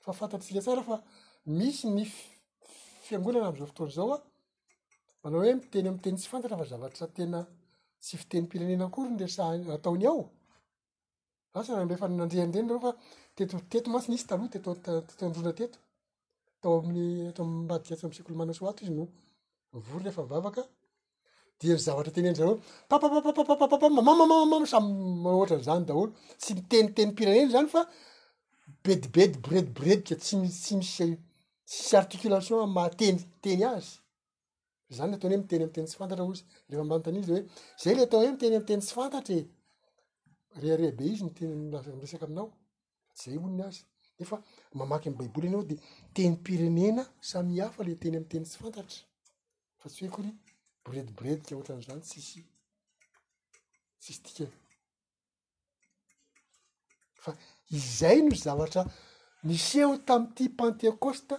fa fantatsika tsara fa misy ny fiangonana am'izao fotoana izao an manao hoe miteny ami'ny teny tsy fantatra fa zavatra tena tsy fitenim-pirenena akory ny resaha- ataony ao asa raha mba efa nandre an'ireny nareo fa teto teto mantsy nisy taloha teto teto androana teto tao amin'ny eto ambadika eto amin'ny sekoly Manasoa ato izy no nivory rehefa nivavaka dia ny zavatra teneniny zareo papapapapapapapa mamamamamama samy mahoatra an'izany daholo tsy mitenitenim-pirenena izany fa bedibedy borediboredika tsy misy tsy misy tsisy articulation amin'ny maha teny teny azy zany le ataony hoe miteny amin'ny teny tsy fantatra hozy rehefa manontania izy de hoe zay le atao hoe miteny amin'ny teny tsy fantatra e rehareha be izy ny teny milaza miresaka aminao zay hono ny azy nefa mamaky ny baiboly enao de tenim-pirenena samy hafa le teny ami'ny teny tsy fantatra fa tsy hoe kory borediboredika ohatran'izany tsisy tsisy dikany fa izay no zavatra niseho tami'ity pantekosta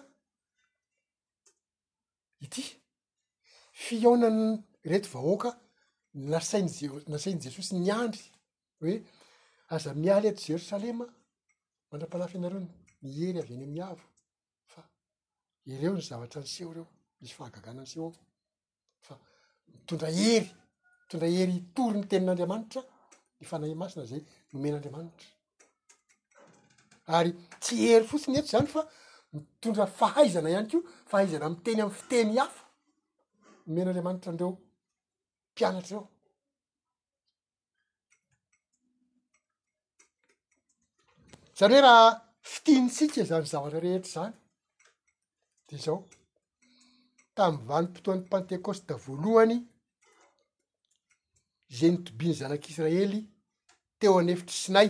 ity fihaonany reto vahoaka nasainy je- nasain'i jesosy niandry hoe aza miala eto Jerosalema mandra-panafy anareo ny hery avy any amin'ny avo fa ireo ny zavatra niseho ireo misy fahagagana niseho ao fa mitondra hery mitondra hery hitory ny tenin'Andriamanitra ny fanahy masina zay nomen'Andriamanitra ary tsy hery fotsiny eto zany fa mitondra fahaizana ihany koa fahaizana amin'ny teny amin'ny fiteny hafa nomen'Andriamanitra andreo mpianatra eo Zany hoe raha fitiantsika izany zavatra rehetra izany de zao, tamin'ny vanim-potoan'ny pantekôsta voalohany ze nitobian'ny zanak'israely teo an'efitry sinay,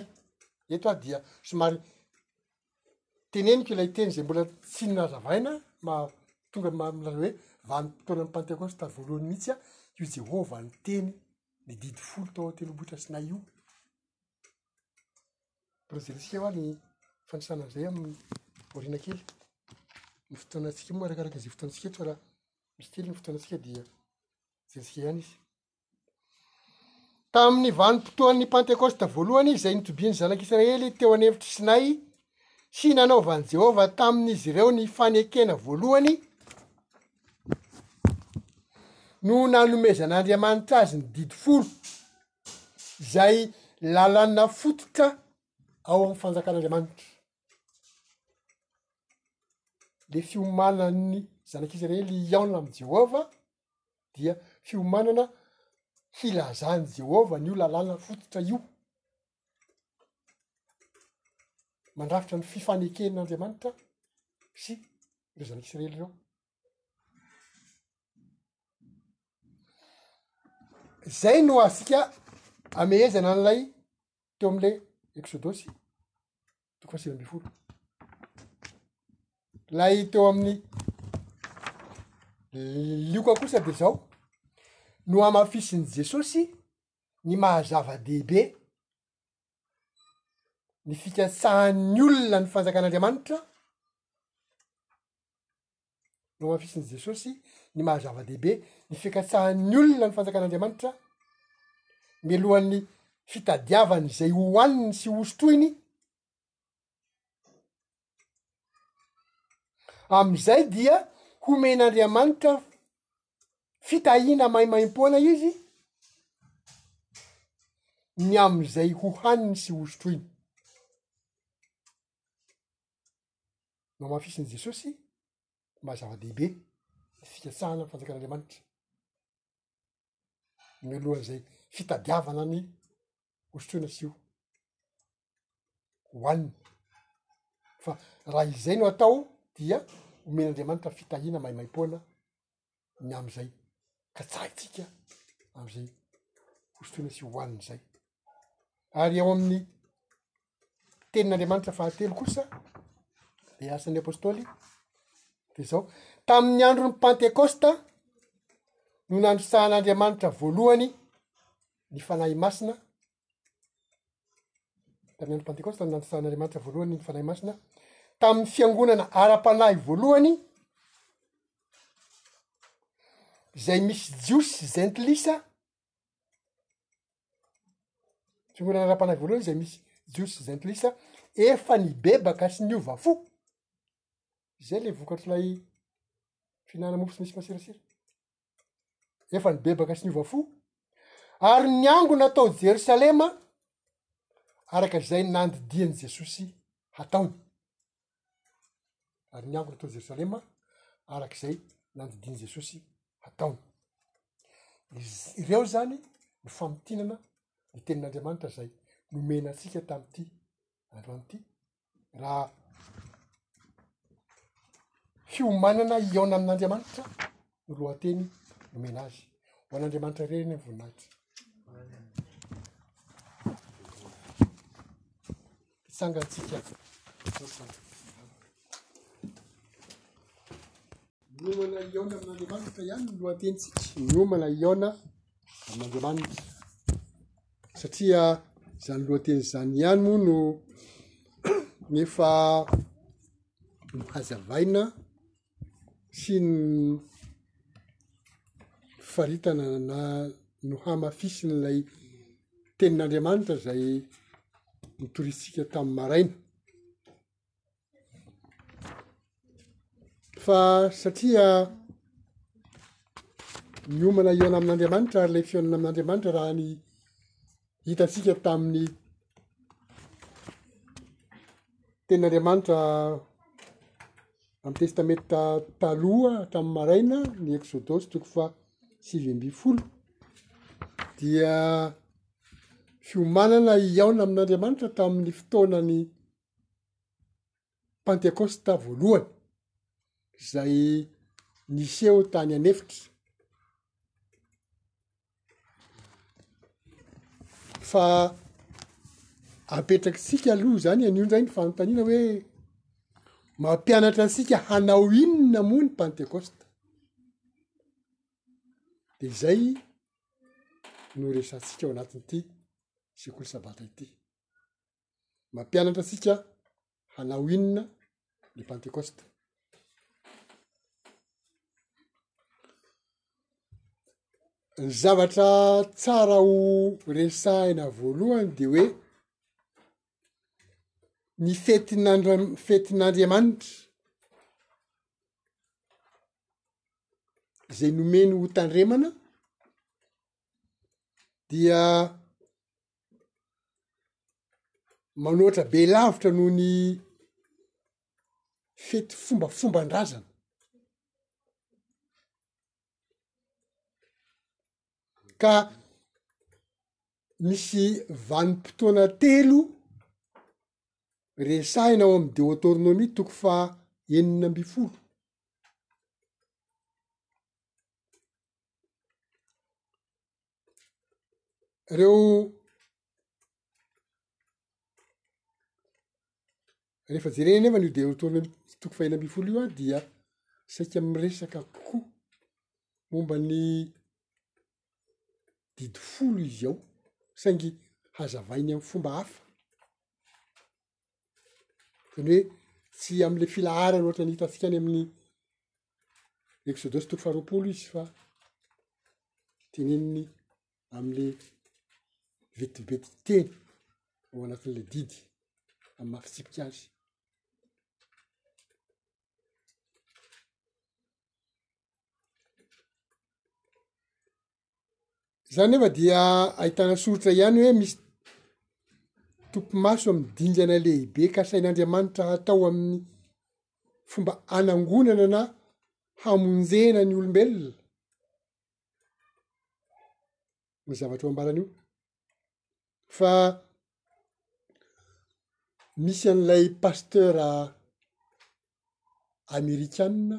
eto aho dia somary. teneniko ilay teny izay mbola tsy nazavaina mahatonga ny maha-milaza hoe vanim-potoanan'ny pantekôsta voalohany mihitsy an, io Jehovah niteny ny didy folo tao an-tendrombohitra Sinay io. Mbola jerentsika ho'a ny fanisana an'izay amin'ny aoriana kely. Ny fotoanantsika moa arakaraka izay fotoanantsika eto fa raha misy kely ny fotoanantsika dia jerentsika ihany izy. Tamin'ny vanim-potoan'ny Pantekosta voalohany izy, izay nitobian'ny Zanak'Israely teo an'efitr'i Sinay, sy nanaovan'i Jehovah tamin'izy ireo ny fanekena voalohany, no nanomezan'Andriamanitra azy ny didy folo, izay lalàna fototra ao amin'ny Fanjakan'Andriamanitra. Ilay fiomanan'ny Zanak'Israely hihaona amin'i Jehovah dia fiomanana hilazà an'i Jehovah an'io lalàna fototra io, mandrafitra ny fifaneken'Andriamanitra sy ireo zanak'Isiraely ireo. Izay no azontsika amehezana an'ilay teo amin'ilay eksodosy toko fahasivy ambin'ny folo lay teo amin'ny lioka kosa de zao no amafisin'i jesosy ny mahazava-dehibe ny fikatsahan'ny olona ny fanjakan'andriamanitra nohamafisin'i Jesosy ny maha zava-dehibe ny fikatsahan'ny olona ny fanjakan'Andriamanitra mialohan'ny fitadiavany izay hohaniny sy hosotroiny, amin'izay dia homen'Andriamanitra fitahiana maimaim-poana izy ny amin'izay hohaniny sy hosotroiny. Namafisin'i Jesosy ny maha zava-dehibe ny fikatsahana ny fanjakan'Andriamanitra. Mialohan'izay fitadiavana ny hosotroina sy ho hohanina. Fa raha izay no atao dia omen'Andriamanitra fitahiana maimaim-poana ny amin'izay katsahintsika amin'izay hosotroina sy hohanina izay. Ary ao amin'ny tenin'Andriamanitra fahatelo kosa de asan'ny apôstôly de zao tamin'ny andron'ny pantekosta no nandrosahan'Andriamanitra voalohany ny fanahy masina Tamin'ny andro Pantekosta no nandisahan'Andriamanitra voalohany ny Fanahy Masina tamin'ny fiangonana ara-panahy voalohany izay misy jiosy sy zentilisa fiangonana ara-panahy voalohany izay misy jiosy sy zentilisa efa nibebaka sy niova fo izay le vokatr'ilay fihinana-mofo sy misy maserasera. efa nibebaka sy niova fo ary niangona atao jerosalema araka izay nandidiany jesosy hataony ary niangona atao jerosalema araka izay nandidiany jesosy hataony ireo zany ny famitinana ny tenin'andriamanitra zay nomena atsika tam'ty androanyity raha fiomanana hihaona amin'Andriamanitra no lohateny nomena azy. Ho an'Andriamanitra irery ny voninahitra. Sangantsika. Miomana hihaona amin'Andriamanitra ihany ny lohatenitsika. Miomana hihaona amin'Andriamanitra. satria izany lohateny izany ihany moa no efa hazavaina sy ny faritana na no hamafisina ilay tenin'Andriamanitra izay notoritsika tamin'ny maraina. fa satria miomana hihaona amin'Andriamanitra ary ilay fihaonana amin'Andriamanitra raha ny hitantsika tamin'ny tenin'Andriamanitra amin'ny testamenta taloha hatramin'ny maraina ny eksodosy toko faha sivy amby folo dia fiomanana hihaona amin'Andriamanitra tamin'ny fotoanany Pantekosta voalohany izay niseho tany an'efitra fa apetrakitsika aloha izany anio indray ny fanontaniana hoe mampianatra antsika hanao inona moa ny pantekosta de izay no resatsika ao anatin'ity sekoly sabata ity. Mampianatra antsika hanao inona ny Pantekosta? Ny zavatra tsara ho resahina voalohany de hoe ny fetin'Andra- fetin'Andriamanitra zay nomeny ho tandremana dia manoatra be lavitra noho ny fety fombafomban-drazana ka misy vanim-potoana telo resahina ao amy deotornomia toko fa enina amby folo Ireo rehefa jerena nefa ny Deotorome toko fahina ambin'ny folo io dia saika miresaka koa momba ny didy folo izy ao saingy hazavainy amin'ny fomba hafa. Zany hoe tsy amin'ilay filaharana ohatra ny hitantsika any amin'ny Eksodosy toko faharoapolo izy fa teneniny amin'ilay vetibety teny ao anatin'ilay didy amin'ny maha fitsipika azy. Izany nefa dia ahitana soritra ihany hoe misy topimaso amin'ny dingana lehibe kasain'Andriamanitra hatao amin'ny fomba hanangonana na hamonjena ny olombelona. Ny zavatra ho ambaran'io. Fa misy an'ilay pasteur amerikanina.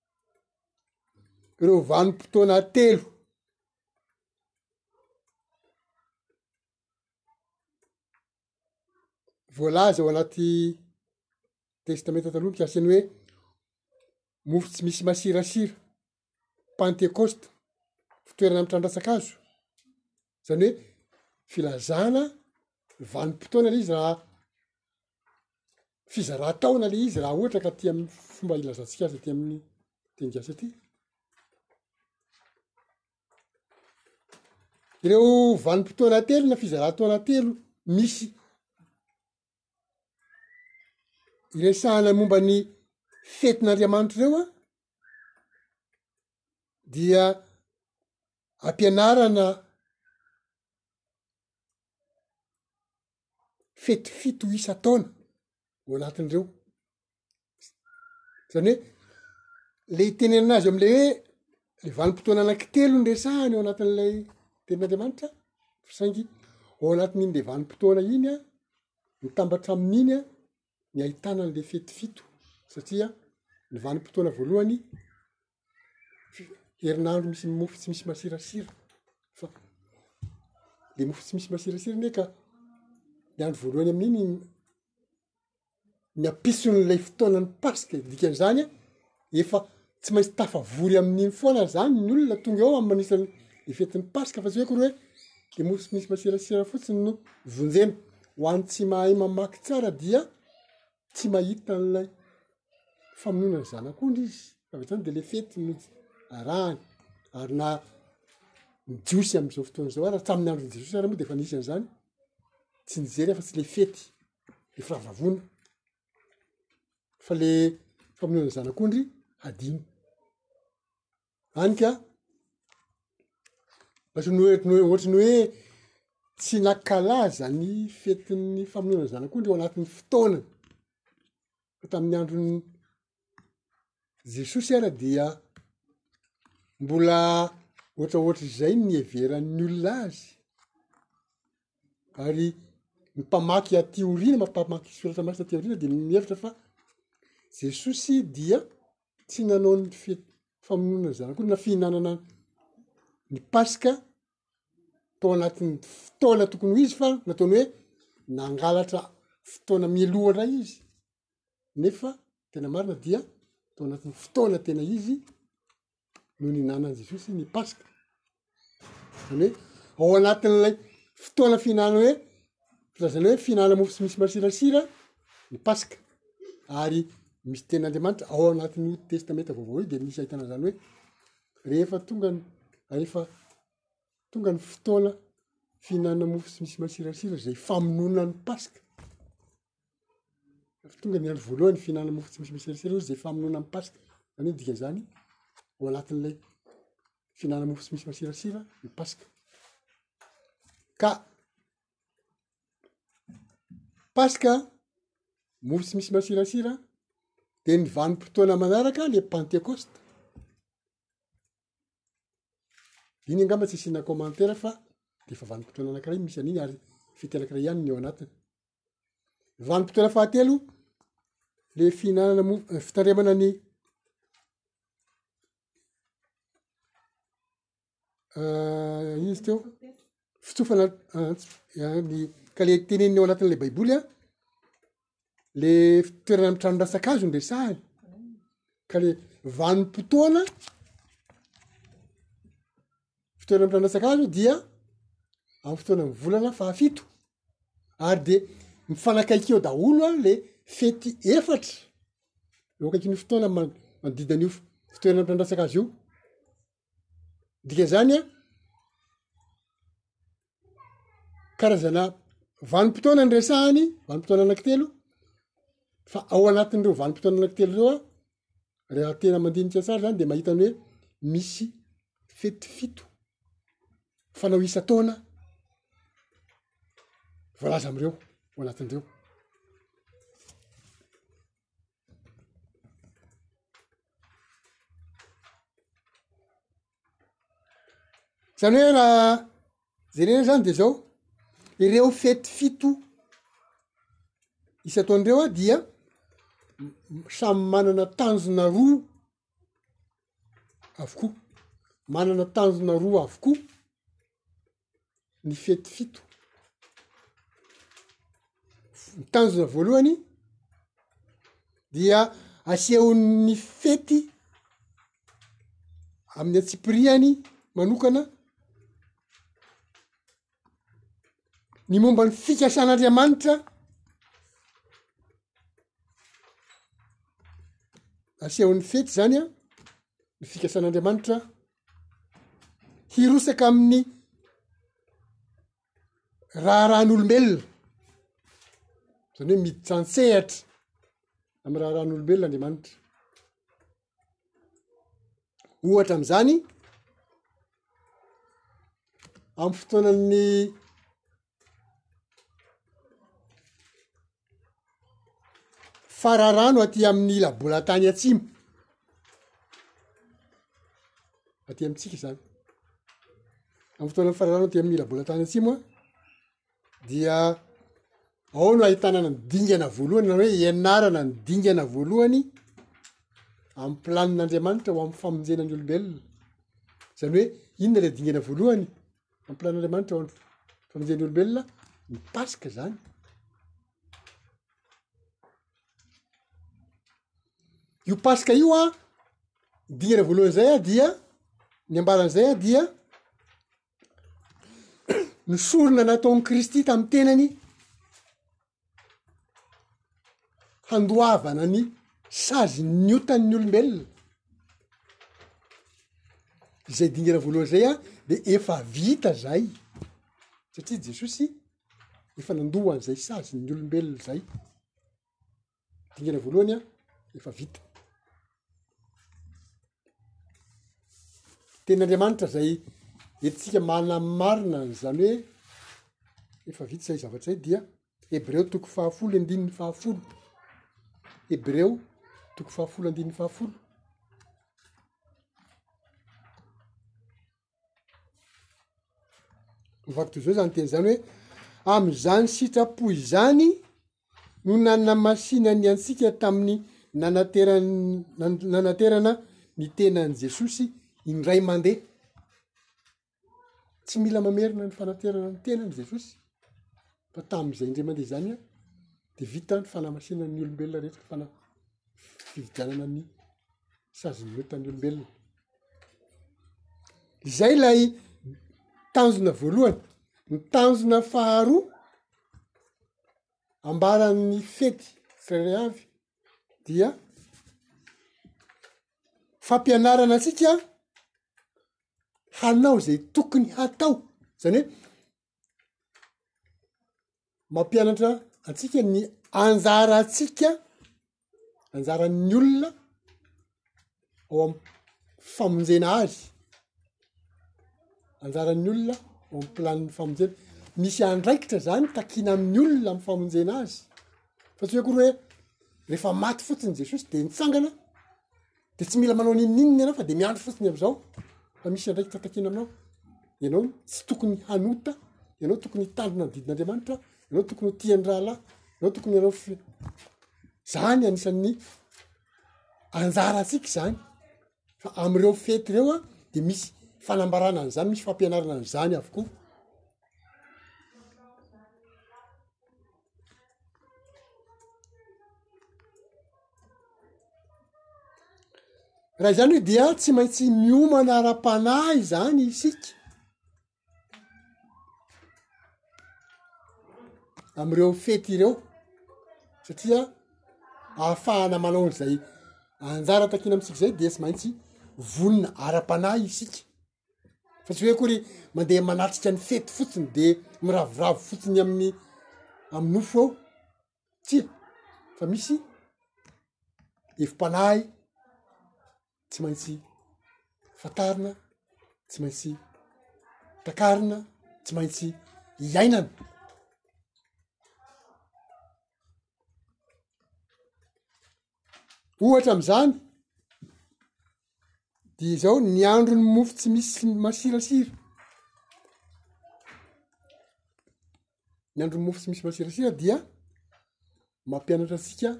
ireo vanim-potoana telo. Voalaza ao anaty testamenta taloha mikasika ny hoe mofo tsy misy masirasira, pantekosta, fitoerana mitrandratsakazo, zany hoe filazana ny vanim-potoana le izy raha fizaran-taona le izy raha ohatra ka aty amin'ny fomba ilazantsika azy aty amin'ny teny gasy aty, ireo vanim-potoana telo na fizaran-taona telo misy iresahana momba ny fetin'Andriamanitra ireo an dia. ampianarana fety fito isan-taona ao anatin'ireo, zany hoe le itenenana azy am'le hoe le vanim-potoana anaky telo no resahany ao anatin'ilay tenin'Andriamanitra fa saingy ao anatin'iny le vanim-potoana iny an, mitambatra amin'iny an, ny ahitana an'le fety fito satria ny vanim-potoana voalohany. herinandro misy mofo tsy misy masirasira fa le mofo tsy misy masirasira anie ka ny andro voalohany amin'iny ny ampison'ilay fotoanan'ny paska e, dikan'izany an efa tsy maintsy tafavory amin'iny foana zany ny olona tonga eo amin'ny manisany ny fetin'ny paska fa tsy hoe koa hoe le mofo tsy misy masirasira fotsiny no vonjena, ho an'ny tsy mahay mamaky tsara dia tsy mahita an'ilay famonoana ny zanak'ondry izy, avy hatrany dia le fety no arahany, ary na ny jiosy amin'izao fotoana izao ary hatramin'ny andron'i Jesosy ary moa dia efa nisy an'izany, tsy nijery afa-tsy le fety, le firavavoana, fa le famonoana ny zanak'ondry hadino. any ka ohatry ny hoe ohatry ny hoe ohatry ny hoe tsy nankalaza ny fetin'ny famonoana ny zanak'ondry ao anatin'ny fotoana fa tamin'ny andron'i jesosy ara dia mbola ohatra ohatra izay ny heveran'ny olona azy ary ny mpamaky aty aoriana mampamaky soratra masina aty aoriana dia mihevitra fa jesosy dia tsy nanao ny fety famonoana ny zanany akory na fihinanana ny paska tao anatin'ny fotoana tokony ho izy fa nataony hoe nangalatra fotoana mialoha ndray izy nefa tena marina dia tao anatin'ny fotoana tena izy no nihinanan'i Jesosy ny paska. zany hoe ao anatin'ilay fotoana fihinanana hoe filazana hoe fihinanana mofo tsy misy masirasira ny paska ary misy tenin'Andriamanitra ao anatin'io testamenta vaovao io de misy ahitana zany hoe rehefa tonga ny rehefa tonga ny fotoana fihinanana mofo tsy misy masirasira zay famonoana ny paska. Rehefa tonga ny andro voalohany fihinanana mofo tsy misy misy serisera ozy zay famonoana ny paska zany ny dikan'izany ao anatin'ilay fihinanana mofo tsy misy masirasira ny paska ka paska mofo tsy misy masirasira de ny vanim-potoana manaraka le pantekosta iny angamba tsy asiana kômantera fa de efa vanim-potoana anakiray misy an'iny ary fety anakiray ihany ny ao anatiny. Ny vanim-potoana fahatelo, le fihinanana mo- fitandremana ny inona izy teo? Fitsofana ny ka le teneniny ao anatin'ilay baiboly an, le toerana amin'ny tranon-dratsan-kazo no resahiny ka le vanim-potoana. fotoana mpilalasaka azy io dia amy fotoana ny volana fahafito ary de mifanakaiky eo daholo a le fety efatra eo akaikin'io fotoana manodidina an'io fitoerana mpilandrasaka azy io dika zany a karazana vanim-potoana ny resahany vanim-potoana anaky telo fa ao anatin'ireo vanim-potoana anaky telo ireo a reha tena mandinika tsara zany de mahita ny hoe misy fety fito fanao isan-taona voalaza am'ireo ho anatin'ireo zany hoe raha jerena zany de zao ireo fety fito isan-taona ireo a dia samy manana tanjona roa avokoa manana tanjona roa avokoa ny fety fito ny tanjona voalohany dia asehon'ny fety amin'ny antsipiriany manokana ny momba ny fikasan'andriamanitra asehon'ny fety zany an ny fikasan'andriamanitra hirosaka amin'ny raharahan'olombelona zany hoe miditra an-tsehatra ami'ny raharahan'olombelona andriamanitra ohatra am'izany amy fotoanan'ny fararano aty amin'ny ila bolantany atsimo aty amintsika izany am fotoana fararano aty amin'ny ila bolantany atsimo an dia ao no ahitanana ny dingana voalohany na hoe ianarana ny dingana voalohany amy planin'andriamanitra ho am'ny famonjena ny olombelona zany hoe inona le dingana voalohany amin'ny plan'Andriamanitra eo amin'ny famonjen'ny olombelona ny Paska izany. Io Paska io a, dingana voalohany izay a dia ny ambaran'izay a dia ny sorona nataon'i Kristy tamin'ny tenany. handoavana ny sazin'ny otan'ny olombelona, izay dingana voalohany izay an de efa vita zay satria Jesosy efa nandoa an'izay sazin'ny olombelona zay, dingana voalohany an efa vita. Tenin'Andriamanitra zay entintsika manamarina an'izany hoe efa vita zay zavatra zay dia Hebreo toko fahafolo andininy fahafolo, Hebreo toko fahafolo andininy fahafolo. Mivaky toy izao izany teny izany hoe, amin'izany sitrapo izany no nanamasinany antsika tamin'ny nanateran- nanaterana ny tenan'i Jesosy indray mandeha. Tsy mila mamerina ny fanaterana ny tenany Jesosy fa tamin'izay indray mandeha izany dia vita ny fanamasinan'ny olombelona rehetra fana- fividianana ny sazin'ny otan'ny olombelona. Izay ilay tanjona voalohany, ny tanjona faharoa ambaran'ny fety tsirairay avy dia fampianarana antsika hanao zay tokony hatao, zany hoe Mampianatra antsika ny anjarantsika, anjaran'ny olona ao amin'ny famonjena azy, anjaran'ny olona ao amin'ny planin'ny famonjena. Misy andraikitra izany takiana amin'ny olona amin'ny famonjena azy fa tsy hoe akory hoe rehefa maty fotsiny Jesosy dia nitsangana. de tsy mila manao ninoninona ianao fa de miandry fotsiny am'izao fa misy andraikitra takina aminao ianao tsy tokony hanota ianao tokony hitandrina ny didin'andriamanitra ianao tokony ho tian'ny rahalahy ianao tokony ianao fi zany anisan'ny anjara antsika zany fa am'ireo fety reo a de misy fanambarana an'izany misy fampianarana an'izany avokoa Raha izany hoe dia tsy maintsy miomana ara-panahy izany isika. Amin'ireo fety ireo satria ahafahana manao an'izay anjara takiana amintsika izay dia tsy maintsy vonona ara-panahy isika. fa tsy hoe akory mandeha manatrika ny fety fotsiny de miraviravy fotsiny amin'ny amy nofo ao tsia fa misy efi-panahy tsy maintsy fatarina tsy maintsy takarina tsy maintsy iainana ohatra am'izany de izao ny andron'ny mofo tsy misy masirasira ny andron'ny mofo tsy misy masirasira dia mampianatra antsika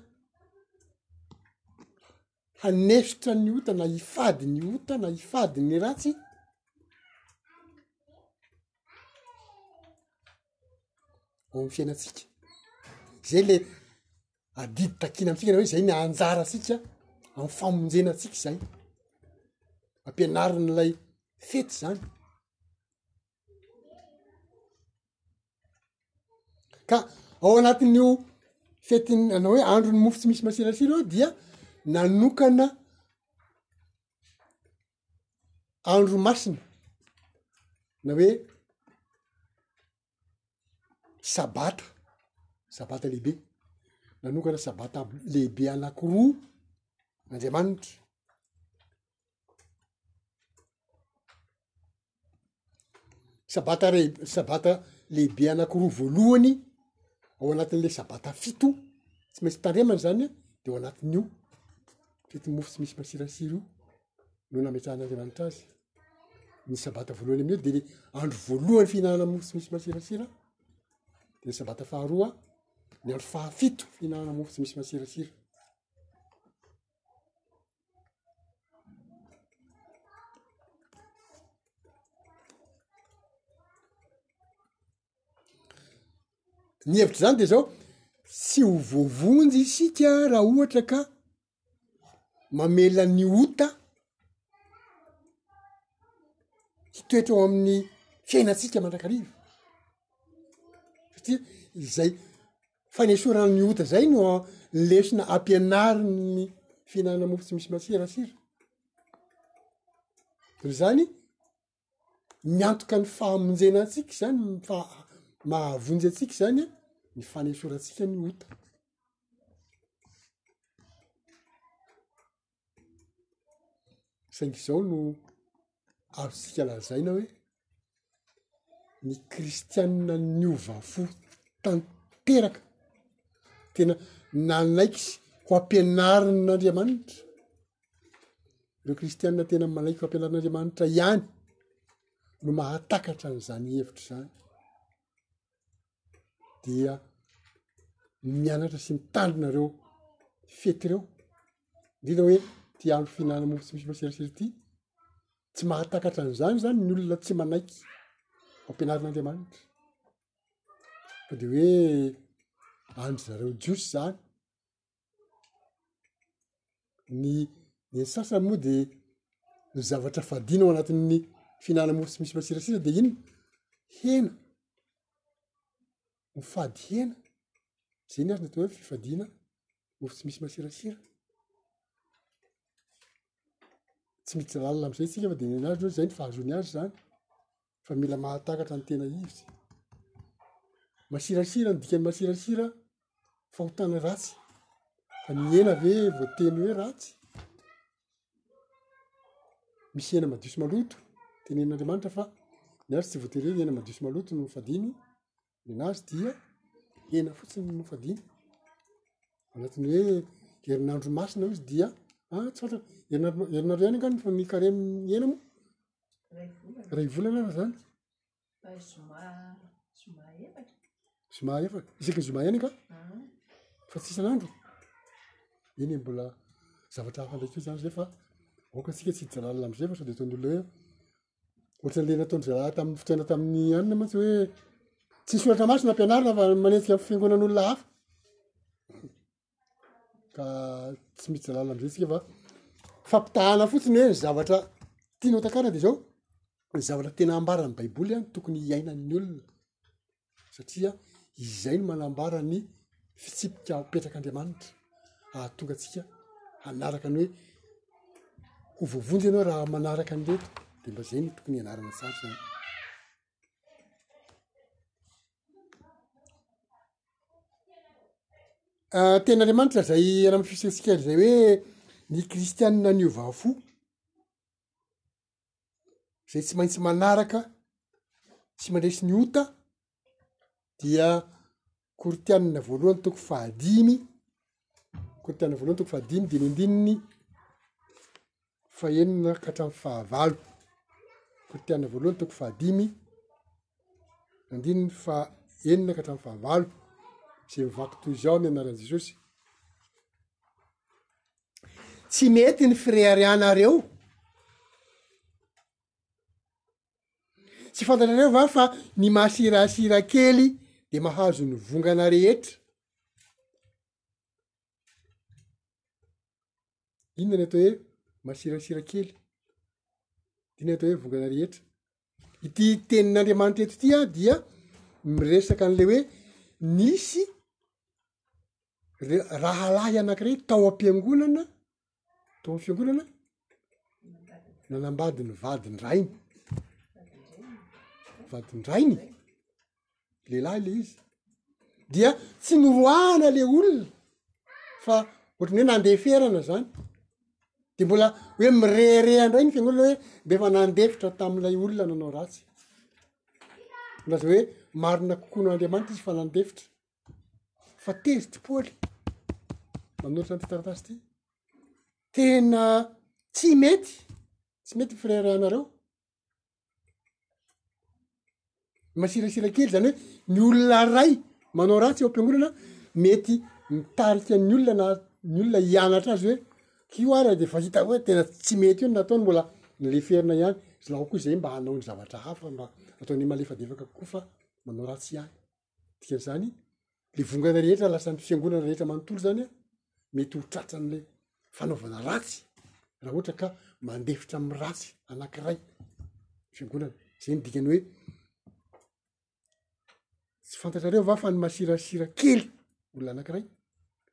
hanesitra ny ota na hifady ny ota na hifady ny ratsy ao am'y fiainantsika zay le adidy takiana amintsika na hoe zay ny anjara antsika amy famonjena antsika izay ampianarin'ilay fety zany ka ao anatin'io fetin ana hoe andro ny mofo tsy misy masirasira eo dia nanokana andro masina na hoe sabata, sabata lehibe, nanokana sabata lehibe anakiroa Andriamanitra. Sabata re- sabata lehibe anakiroa voalohany ao anatin'le sabata fito, tsy maintsy tandremana zany an, de ao anatin'io fety mofo tsy misy masirasira io no nametrahan'Andriamanitra azy. ny sabata voalohany amio de le andro voalohany fihinanana mofo misy masirasira de ny sabata faharoa ny andro fahafito fihinanana mofo tsy misy masirasira ny hevitry zany de zao tsy ho voavonjy isika raha ohatra ka mamela ny ota hitoetra ao amin'ny fiainantsika mandrakariva satria izay fanesoran'ny ota zay no lesona ampianarin'ny fihinanana mofo tsy misy masirasira toy zany miantoka ny fahamonjena antsika zany ny faha- mahavonjy antsika zany an ny fanesorantsika ny ota saingy zao no azontsika lazaina hoe ny kristianina niova fo tanteraka tena nanaiky ho ampianarin'andriamanitra Ireo kristianina tena manaiky fampianaran'Andriamanitra ihany no mahatakatra an'izany hevitra izany, dia mianatra sy mitandrina ireo fety ireo, indrindra hoe ty andro fihinanana mofo tsy misy masirasiry ity, tsy mahatakatra an'izany zany ny olona tsy manaiky fampianaran'Andriamanitra, fa de hoe andry zareo jiosy zany. ny ny sasany moa de ny zavatra fadiana ao anatin'ny fihinana mofo tsy misy masirasira de inona hena mifady hena zay ny azy ny atao hoe fifadiana mofo tsy misy masirasira tsy miditsy lalina am'izay tsika fa de ny an'azy aloha zay ny fahazoany azy zany. fa mila mahatakatra ny tena izy. Masirasira ny dikan'ny masirasira fahotana ratsy. Fa ny hena ve voateny hoe ratsy? Misy hena madio sy maloto, tenenin'Andriamanitra fa ny azy tsy voatery hoe hena madio sy maloto no fadiany Nenazy dia hena fotsiny no fadiana. Anatin'ny hoe herinandro masina io izy dia ah tsy fatra herinandro herinandro ihany angano fa ny karemy hena moa ray volana ara zany zoma efatra isaky ny zoma ihany ka fa tsy isan'andro eny e mbola zavatra hafa ndraiky io zany zay fa aoka antsika tsy hijalala am'izay fa sao de ataon'olona hoe Ohatran'ny ilay nataon'ny zalahy tamin'ny fotoana tamin'ny anona mantsy hoe tsy soratra masina ampianarina fa manenjika amin'ny fiangonan'olona hafa. Ka tsy mitsy zalala amin'izay tsika fa fampitahana fotsiny hoe ny zavatra tiana ho takarina dia izao ny zavatra tena ambaran'ny baiboly any tokony hiainan'ny olona satria izay no manambara ny fitsipika apetrak'Andriamanitra ahatonga antsika hanaraka ny hoe ho voavonjy ianao raha manaraka ny reto de mba zay no tokony anarana tsara zany ah, ten'Andriamanitra zay anam' fisentsika ry zay hoe ny kristianina niovafo izay tsy maintsy manaraka sy mandresy ny ota dia koritianina voalohany toko fahadimy koritianina voalohany toko fahadimy dimy andininy fahenina ka hatramin'ny fahavalo koritianina voalohany toko fahadimy andininy fahenina ka hatramin'ny fahavalo izay mivaky toy izao ny anaran'i Jesosy tsy mety ny fireharehanareo tsy fantatrareo va fa ny masirasira kely de mahazo ny vongana rehetra inona ny atao hoe masirasira kely dina atao hoe vongana rehetra Ity tenin'Andriamanitra eto ity ah dia miresaka an'le hoe nisy rahalahy anankiray tao am-piangonana tao am fiangonana nanambady ny vadin-drainy vadin-drainy lehilahy le izy dia tsy noroahana le olona fa ohatry ny hoe nandeferana zany de mbola hoe mirehareha ndray ny fiangonana hoe mba efa nandefitra tamin'ilay olona nanao ratsy laza hoe marina kokoa no andriamanitra izy fa nandefitra fa tezitry paoly manolotra ny fitaratasy ty tena tsy mety tsy mety frere anareo masirasira kely zany hoe ny olona ray manao ratsy eo am-piangonana mety mitarika ny olona na ny olona hianatra azy hoe io ary de efa hita hoe tena tsy mety io ny nataony mbola leferina ihany, zaho koa zay mba hanao ny zavatra hafa mba ataonay malefadefaka kokoa fa manao ratsy ihany. dikan'izany le vongana rehetra lasan'ny fiangonana rehetra manontolo zany a mety ho tratran'le fanaovana ratsy raha ohatra ka mandefitra amy ratsy anakiray fiangonana zay ny dikany hoe tsy fantatrareo va fa ny masirasira kely olona anakiray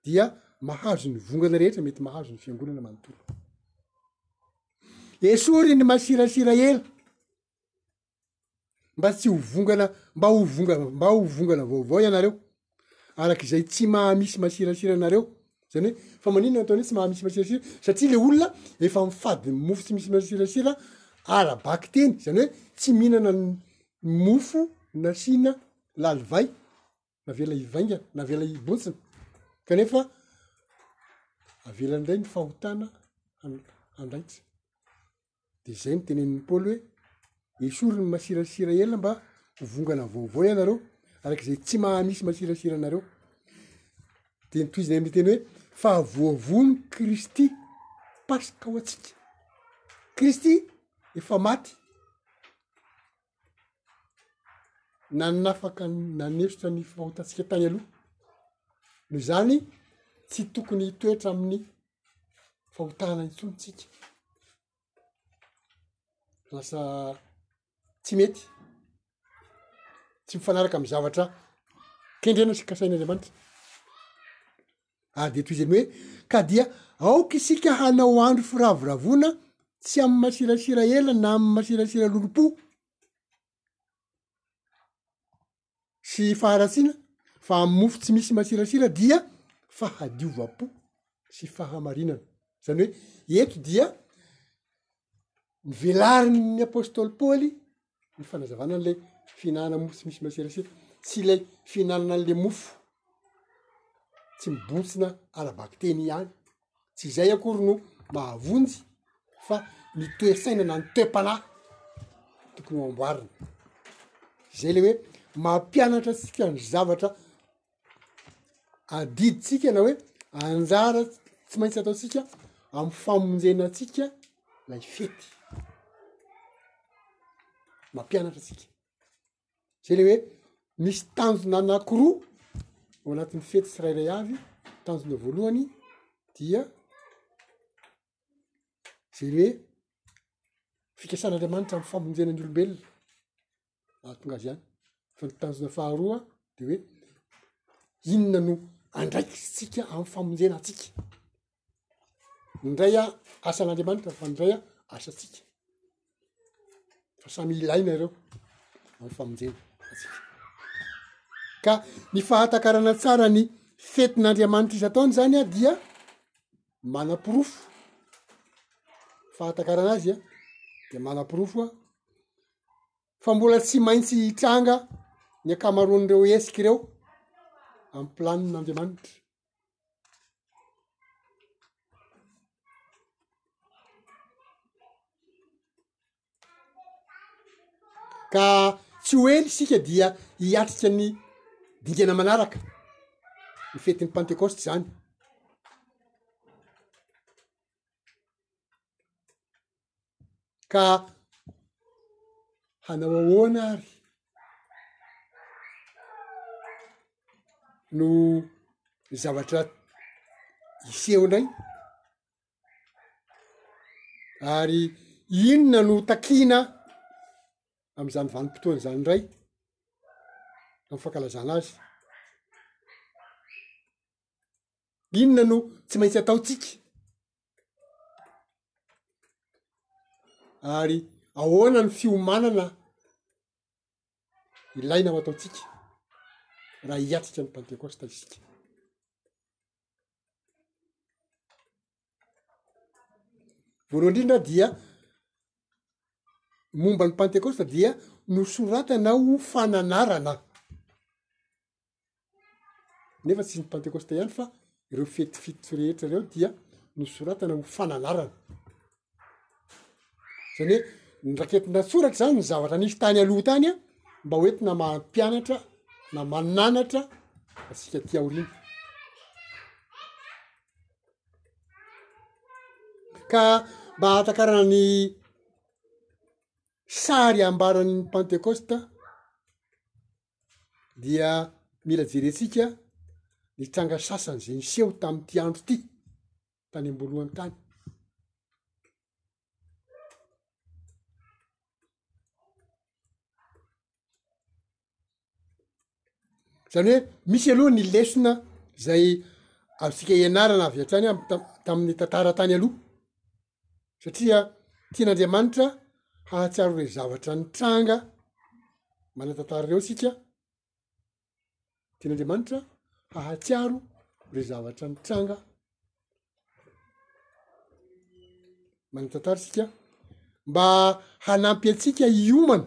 dia mahazo ny vongana rehetra mety mahazo ny fiangonana manontolo esory ny masirasira ela mba tsy ho vongana mba ho vongana mba ho vongana vaovao ianareo araka izay tsy mahamisy masirasira anareo zany hoe fa manina ataony hoe tsy mahamisy masirasira satria le olona efa mifady ny mofo tsy misy masirasira ara-baky teny zany hoe tsy mihinana ny mofo nasiana lalivay navela hivaingana navela hibontsina kanefa avelany indray ny fahotana an- andraikitra Dia izay no tenenin'i Paoly hoe, Esory ny masirasira ela mba ho vongana vaovao ianareo, araka izay tsy mahamisy masirasira anareo. Dia nitohizany amin'ny teny hoe, fa voavono Kristy Paska ho antsika. Kristy efa maty, nanafaka nanesotra ny fahotantsika tany aloha. Noho izany, tsy tokony hitoetra amin'ny fahotana intsony tsika lasa tsy mety tsy mifanaraka amy zavatra kendrena sy kasain'andriamanitra ary de toy izay ny hoe ka dia aoka isika hanao andro firavoravoana tsy amy masirasira ela na amy masirasira lolompo sy faharatsiana fa amin'ny mofo tsy misy masirasira dia fahadiovam-po sy fahamarinana. Izany hoe eto dia novelarin'ny apostoly Paoly ny fanazavana an'ilay fihinanana mofo tsy misy masirasira, tsy ilay fihinanana an'ilay mofo tsy mibontsina ara-bakiteny ihany tsy izay akory no mahavonjy fa ny toe-tsaina na ny toe-panahy tokony ho amboarina zay le hoe mampianatra atsika ny zavatra adiditsika na hoe anjara tsy maintsy ataontsika amy famonjena atsika lay fety mampianatra atsika zay le hoe misy tanjona anakiroa ao anatin'ny fety tsirairay avy, tanjona voalohany dia zay le hoe fikasan'Andriamanitra amin'ny famonjena ny olombelona mahatonga azy any, fa ny tanjona faharoa de hoe inona no andraikitsika amin'ny famonjena antsika. indray a asan'andriamanitra fa indray a asantsika fa samy ilaina ireo amny famonjena atsika ka ny fahatakarana tsara ny fetin'andriamanitra izy ataony zany a dia manaporofo fahatakarana azy a dia manaporofo a fa mbola tsy maintsy hitranga ny ankamaroan'ireo esika ireo am'y planin'andriamanitra ka tsy ho ela isika dia hiatrika ny dingana manaraka ny fetin'ny pantekosta zany Ka hanao ahoana ary no zavatra hiseho indray? Ary inona no hotakiana amin'izany vanim-potoana izany indray amin'ny fankalazana azy? Inona no tsy maintsy ataontsika ary ahoana ny fiomanana ilaina ho ataontsika raha hiatrika ny pantekosta isika voalohany indrindra dia momba ny pantekosta dia nosoratana ho fananarana nefa tsy ny pantekosta ihany fa ireo fety fito rehetra ireo dia nosoratana ho fanalarana zany hoe ny raketina tsoratra zany ny zavatra nisy tany aloha tany a mba ho entina mampianatra na mananatra asika ty aoriana ka mba hahatakarana ny sary ambaran'ny pantekosta dia mila jerentsika ny tranga sasany izay niseho tamin'ity andro ity tany am-boalohany tany. Izany hoe misy aloha ny lesona izay azontsika ianarana avy hatrany amitam- tamin'ny tantara tany aloha. satria tian'Andriamanitra hahatsiaro ireo zavatra nitranga manan-tantara ireo isika, tian'Andriamanitra hahatsiaro ireo zavatra nitranga manan-tantara isika mba hanampy antsika hiomana.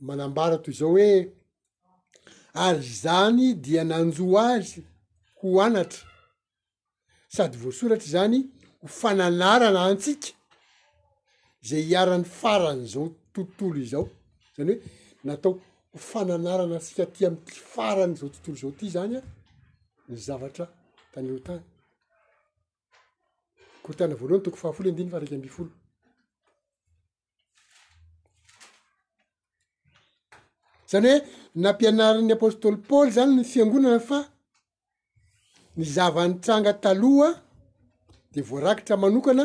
manambara toy izao hoe ary izany dia nanjo azy ho anatra sady voasoratra izany ho fananarana antsika zay hiaran'ny faran'izao tontolo izao zany hoe natao ho fananarana antsika aty amty faran'izao tontolo izao ty zany an ny zavatra tany eo tany kortana voalohany toko fahafolo andiny fa raiky amby folo zany hoe nampianarin'ny apôstôly paoly zany ny fiangonana fa ny zava-nitranga taloha de voarakitra manokana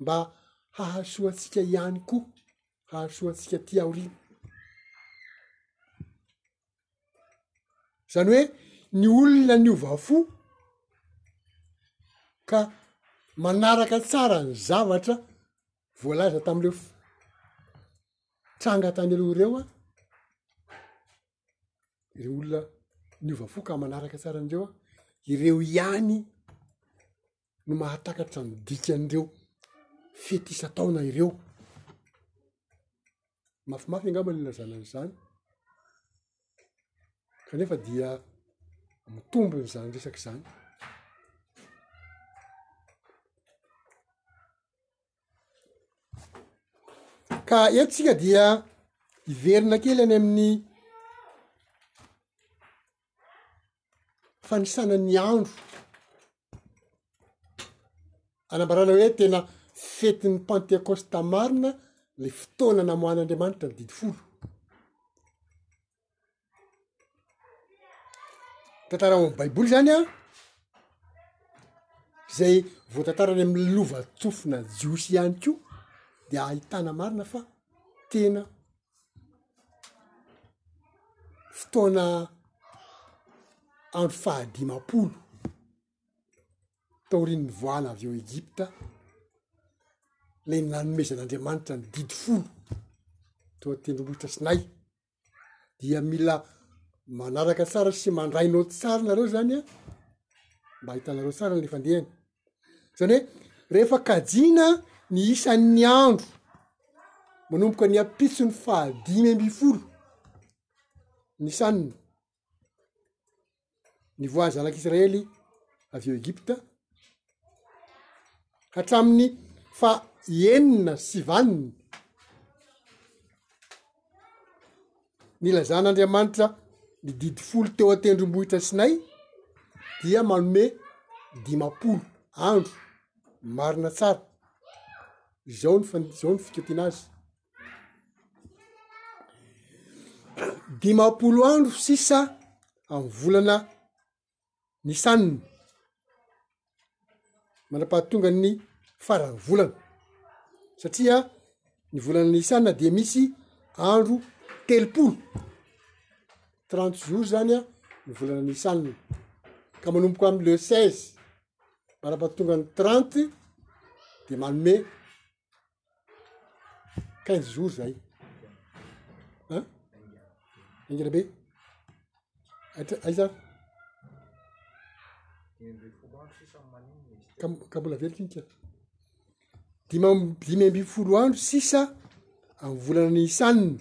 mba hahasoa antsika ihany koa hahasoa antsika aty aoriana zany hoe ny olona niova fo ka manaraka tsara ny zavatra voalaza tamin'ireo tranga tany aloha ireo an, ireo olona niova fo ka manaraka tsara an'ireo an, ireo ihany no mahatakatra ny dikan'ireo fety isan-taona ireo, mafimafy angamba ny ilazana an'izany kanefa dia mitombina izany resaka izany. ka eto tsika dia hiverina kely any amin'ny fanisana ny andro anambarana hoe tena fetin'ny pantekosta marina le fotoana namoahan'andriamanitra ny didy folo tantara ao am baiboly zany an zay voatantara any am'le lovatsofina jiosy ihany ko de ahitana marina fa tena fotoana andro fahadimapolo taorian'ny nivoahana avy eo egypta le nanomezan'andriamanitra ny didy folo teo an-tendrombohitra sinay dia mila manaraka tsara sy mandrainao tsara nareo zany a mba hitanareo tsara ny fandehany zany hoe rehefa kajina ny isan'ny andro manomboka ny ampitsony fahadimy amby folo ny sanina Nivoaha zanak'Israely avy eo Egypta hatramin'ny faha enina sy vaniny nilazan'Andriamanitra ny didy folo teo an-tendrombohitra Sinay dia manome dimampolo andro marina tsara. Izao ny izao ny fiketiana azy. Dimampolo andro sisa amin'ny volana Nisana, manam-pahatongan'ny faran'ny volana, satria ny volana Nisana dia misy andro telopolo, trente jours zany an ny volana Nisana, ka manomboka amin'ny le seize manam-pahatongan'ny trente dia manome. quinze jours zay an Angilabe hatr aiza ka mbola very tsika dimy am dimy ambin'ny folo andro sisa amin'ny volana Nisane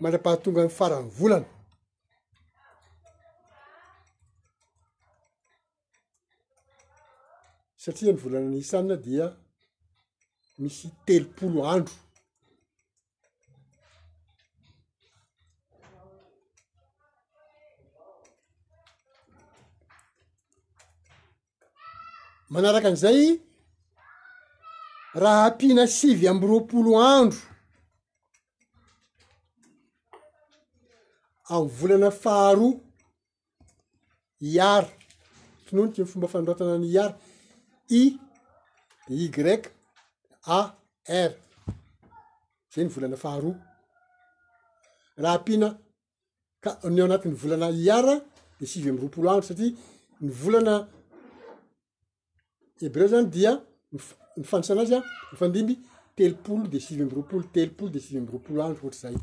mandra-pahatonga ny faran'ny volana satria ny volana Nisan dia misy telopolo andro manaraka an'izay raha ampiana sivy amby roapolo andro am'y volana faharoa IR, finoany ity fomba fanoratana ny IR, I, Y, A, R. Zay ny volana faharoa. Raha ampiana ka ny ao anatin'ny volana IR dia sivy amby roapolo andro satria ny volana Hebreo zany dia ny fanisana azy an mifandimby telopolo de sivy amby roapolo telopolo de sivy amby roapolo andro hoatr'izay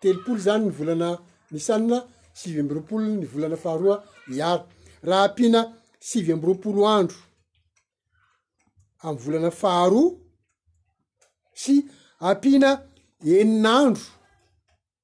telopolo zany ny volana nisanina sivy amby roapolo ny volana faharoa iar raha ampiana sivy amby roapolo andro amy volana faharoa sy ampiana enin'andro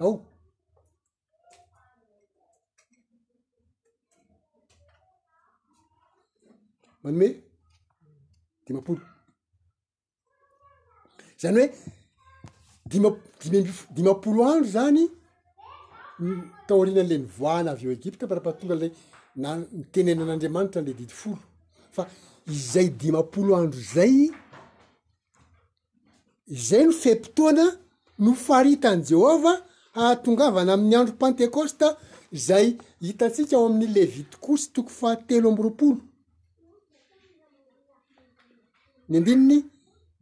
ao manome dimapolo zany hoe dima- dimy ambifo- dimapolo andro zany ny taorian'le nivoahana avy eo egipta farapahatonga le na nitenenan'andriamanitra le didy folo fa izay dimapolo andro zay Izay no fe-potoana nofaritan'i Jehovah hahatongavana amin'ny andro Pantekôsta, izay hitantsika ao amin'ny Levitikosy toko fahatelo amby roapolo, ny andininy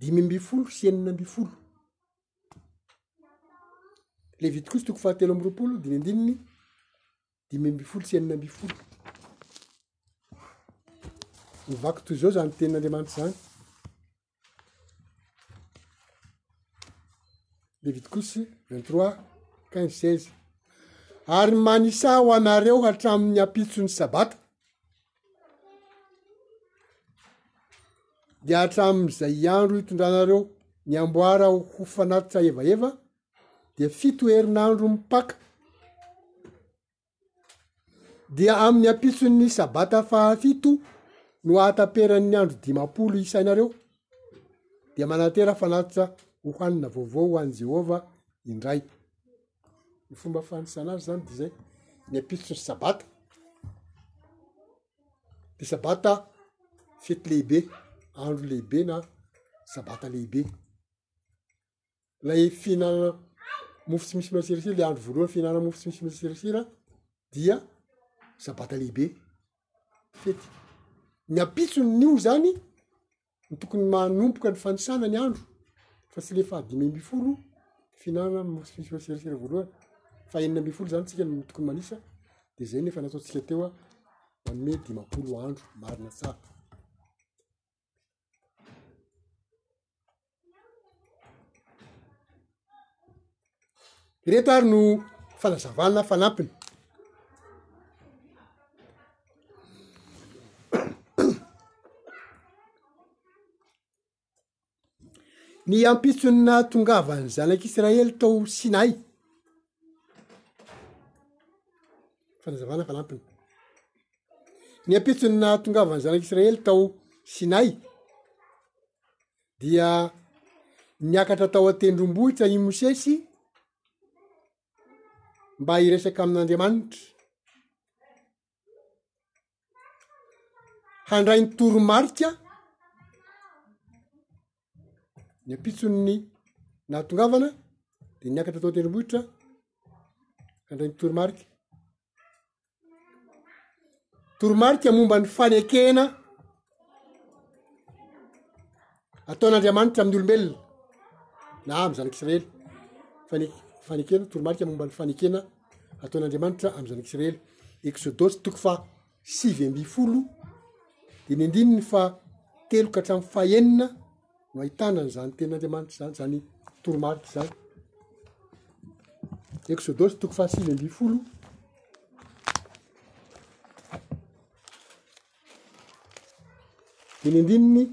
dimy amby folo sy enina amby folo. Levitikosy toko fahatelo amby roapolo dimy andininy dimy amby folo sy enina amby folo. Ny vaky toy izao izany tenin'Andriamanitra izany. Leviticus 23, 15, 16. Ary manisa ho anareo hatramin'ny ampitson'ny sabata, dia hatramin'izay andro hitondranareo ny amboara ho fanatitra hevaheva, dia fito herinandro mipaka. dia amin'ny ampitson'ny sabata fahafito no ahataperan'ny andro dimampolo isainareo, dia manantena fanatitra hohanina vaovao ho an'i Jehovah indray. Ny fomba fanisana azy zany de zay, ny ampitso ny sabata, de sabata fety lehibe, andro lehibe na sabata lehibe. lay fihinanana mofo tsy misy masirasira le andro voalohany fihinanana mofo tsy misy masirasira dia sabata lehibe fety ny ampitson'n'io zany ny tokony manomboka ny fanisana ny andro fa tsy le fahadimy amby folo fihinanana mofo tsy misy masirasira voalohany fa enina amby folo zany tsika no tokony manisa de zay ny efa nataontsika teo a manome dimampolo andro marina tsara. Ireto ary no fanazavana fanampiny. Ny ampitson'ny nahatongavan'ny zanak'Israely tao Sinay. fanazavana fanampiny ny ampitsony nahatongavany zanak' israely tao sinay dia niakatra tao an-tendrombohitra i mosesy mba hiresaka amin'andriamanitra handray ny toromarika ny ampitson'ny nahatongavana dia niakatra tao an-tendrombohitra handray ny toromarika toromarika momba ny fanekena ataon'Andriamanitra amin'ny olombelona na amin'ny zanak'israely fane- fanekena toromarika momba ny fanekena ataon'Andriamanitra amin'ny zanak'israely eksodosy toko faha sivy amby folo dimy andininy faha telo ka hatramin'ny faha enina no ahitana an'izany tenin'Andriamanitra izany zany toromarika izany eksodosy toko faha sivy amby folo Dinindininy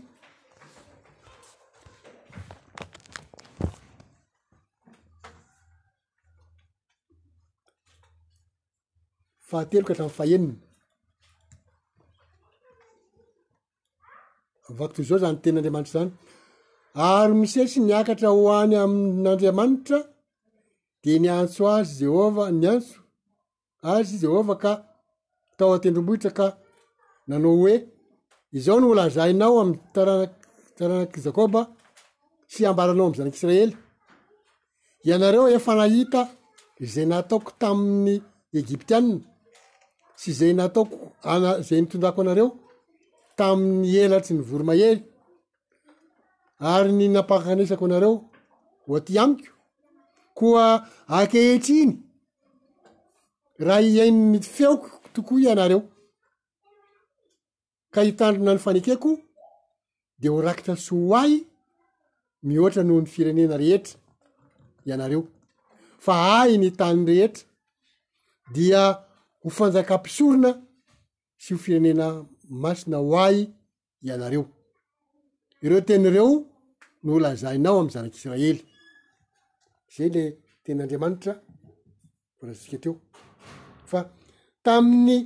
fahatelo ka hatramin'ny fahenina. Vaky toy izao zany tenin'Andriamanitra zany. Ary Mosesy niakatra ho any amin'Andriamanitra dia niantso azy Jehovah niantso azy i Jehovah ka tao an-tendrombohitra ka nanao hoe, Izao no holazainao amin'ny taranak'i taranak'i Jakoba sy hambaranao amin'ny zanak'i Israely, Ianareo efa nahita izay nataoko tamin'ny Egyptiana sy izay nataoko ana- izay nitondrako anareo tamin'ny elatry ny voromahery. ary ny nampankanesako anareo ho aty amiko, koa ankehitriny raha hihaino ny feoko tokoa ianareo ka hitandrina ny fanekeko de ho rakitra soa ho ahy mihoatra noho ny firenena rehetra ianareo, fa ahy ny tany rehetra dia ho fanjaka mpisorona sy ho firenena masina ho ahy ianareo. Ireo teny ireo no lazainao amin'ny zanak'Isiraely. Izay ilay tenin'Andriamanitra voalazantsika teo. Fa tamin'ny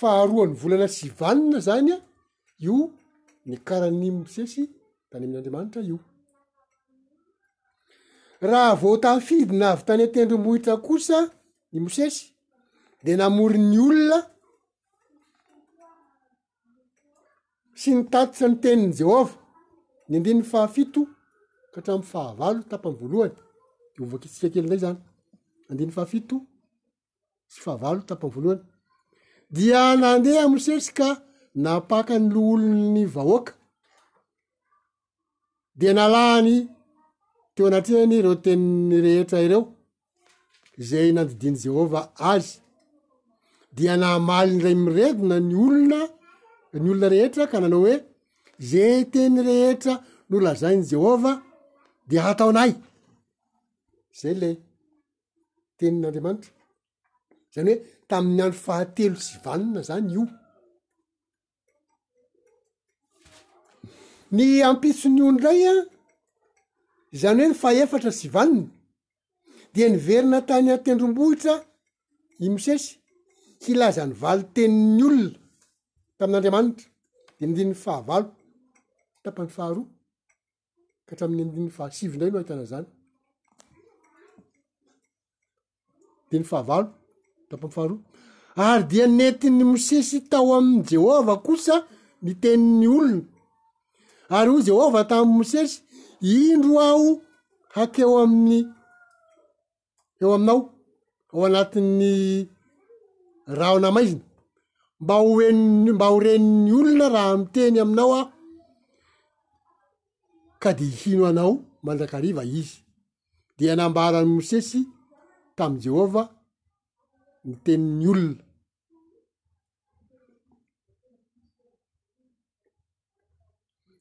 faharoan'ny volana sivanina zany a, io nikaran'ny Mosesy tany amin'Andriamanitra io. Raha vao tafidina avy tany an-tendrombohitra kosa i Mosesy de namory ny olona sy ny tatitra ny tenin'i Jehovah, ny andininy fahafito ka hatramin'ny fahavalo tapany voalohany, de ho vakitsika kely indray zany, andininy fahafito sy fahavalo tapany voalohany, dia nandeha Mosesy ka nampaka ny loholon'ny vahoaka, de nalany teo anatrehany ireo teniny rehetra ireo. izay nandidian'i Jehovah azy, dia namaly indray miredona ny olona ny olona rehetra ka nanao hoe, Ze teny rehetra nolazain'i Jehovah dia hataonay. Zay le tenin'Andriamanitra. Zany hoe tamin'ny andro fahatelo sy vanona zany io. Ny ampitson'io indray an, izany hoe ny fahefatra sy vaniny dia niverina tany an-tendrombohitra i Mosesy hilaza ny valin-tenin'ny olona tamin'Andriamanitra, ny andininy fahavalo tapany faharoa. ka hatramin'ny andininy fahasivy indray no ahitana zany de ny fahavalo tapany faharoa ary dia nentin'ny mosesy tao amin'i jehovah kosa ny tenin'ny olona ary hoy jehovah tamin'ny mosesy indro aho hakeo amin'ny eo aminao ao anatin'ny rahona maizina, mba ho henon'ny mba ho ren'ny olona raha miteny aminao aho ka dia hino anao mandrakariva izy. Dia nambaran'i Mosesy tamin'i Jehovah ny tenin'ny olona.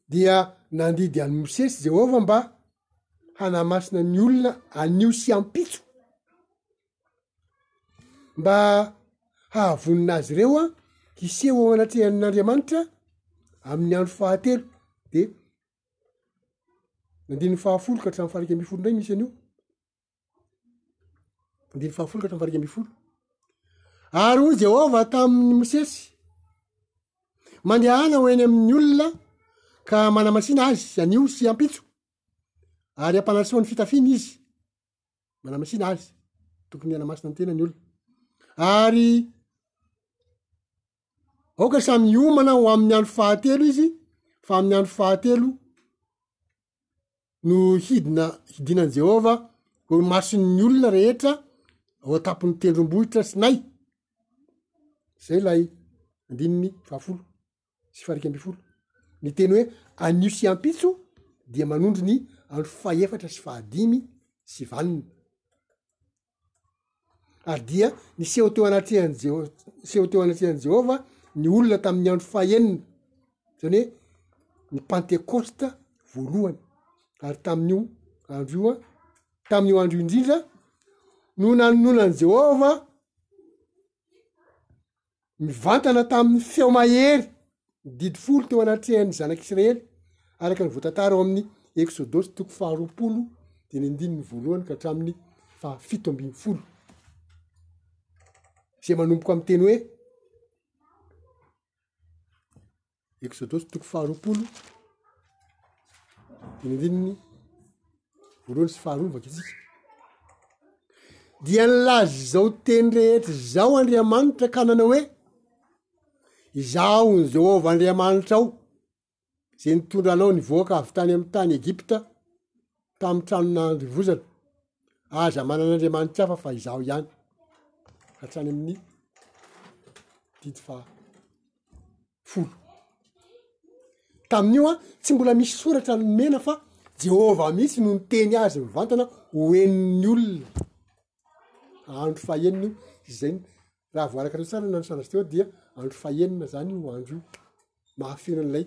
Dia nandidy an'i Mosesy Jehovah mba hanamasina ny olona anio sy ampitso, mba hahavonona azy ireo an hiseho ao anatrehan'Andriamanitra amin'ny andro fahatelo de andininy fahafolo ka hatramin'ny faha iraika ambin'ny folo indray misy an'io. Andiny fahafolo ka hatramin'ny faha iraika ambin'ny folo. Ary hoy Jehovah tamin'i Mosesy, Mandehana ho eny amin'ny olona ka manamasina azy anio sy ampitso, ary ampanasoa ny fitafiana izy, manamasina azy, tokony hanamasina ny tenany ny olona, ary Aoka samy hiomana ho amin'ny andro fahatelo izy fa amin'ny andro fahatelo no hidina hidinan'i Jehovah ho imason'ny olona rehetra ao an-tampon'ny tendrombohitra Sinay. Zay ilay andininy fahafolo sy faharika ambin'ny folo. Ny teny hoe anio sy ampitso dia manondro ny andro fahefatra sy fahadimy sy valiny. ary dia niseho teo anatrehan'i Jeho- niseho teo anatrehan'i Jehovah ny olona tamin'ny andro fahenina, zany hoe ny pantekosta voalohany, ary tamin'io andro io a, tamin'io andro io indrindra no nanonona an'i Jehovah. mivantana tamin'ny feo mahery ny didy folo teo anatrehan'ny zanak'Israely, araka ny voatantara ao amin'ny Eksodosy toko faharoapolo dimy ambin'ny voalohany ka hatramin'ny fahafito ambin'ny folo, izay manomboka amin'ny teny hoe. Eksodosy toko faharoapolo, ny andininy voalohany sy faharoa vaky tsika. Dia nilaza izao teny rehetra izao Andriamanitra ka nanao hoe, izaho ny Jehovah Andriamanitrao, izay nitondra anao nivoaka avy tany amin'ny tany Egypta, tamin'ny tranon'andivozana, aza manana andriamanitra hafa fa izaho ihany, hatrany amin'ny didy faha folo. Tamin'io an, tsy mbola misy soratra nomena fa Jehovah mihitsy no niteny azy mivantana ho henon'ny olona. Andro fahenina io, izay raha voarakatra tsara na ny sanatr'teo dia andro fahenina zany io andro io. mahafeno an'ilay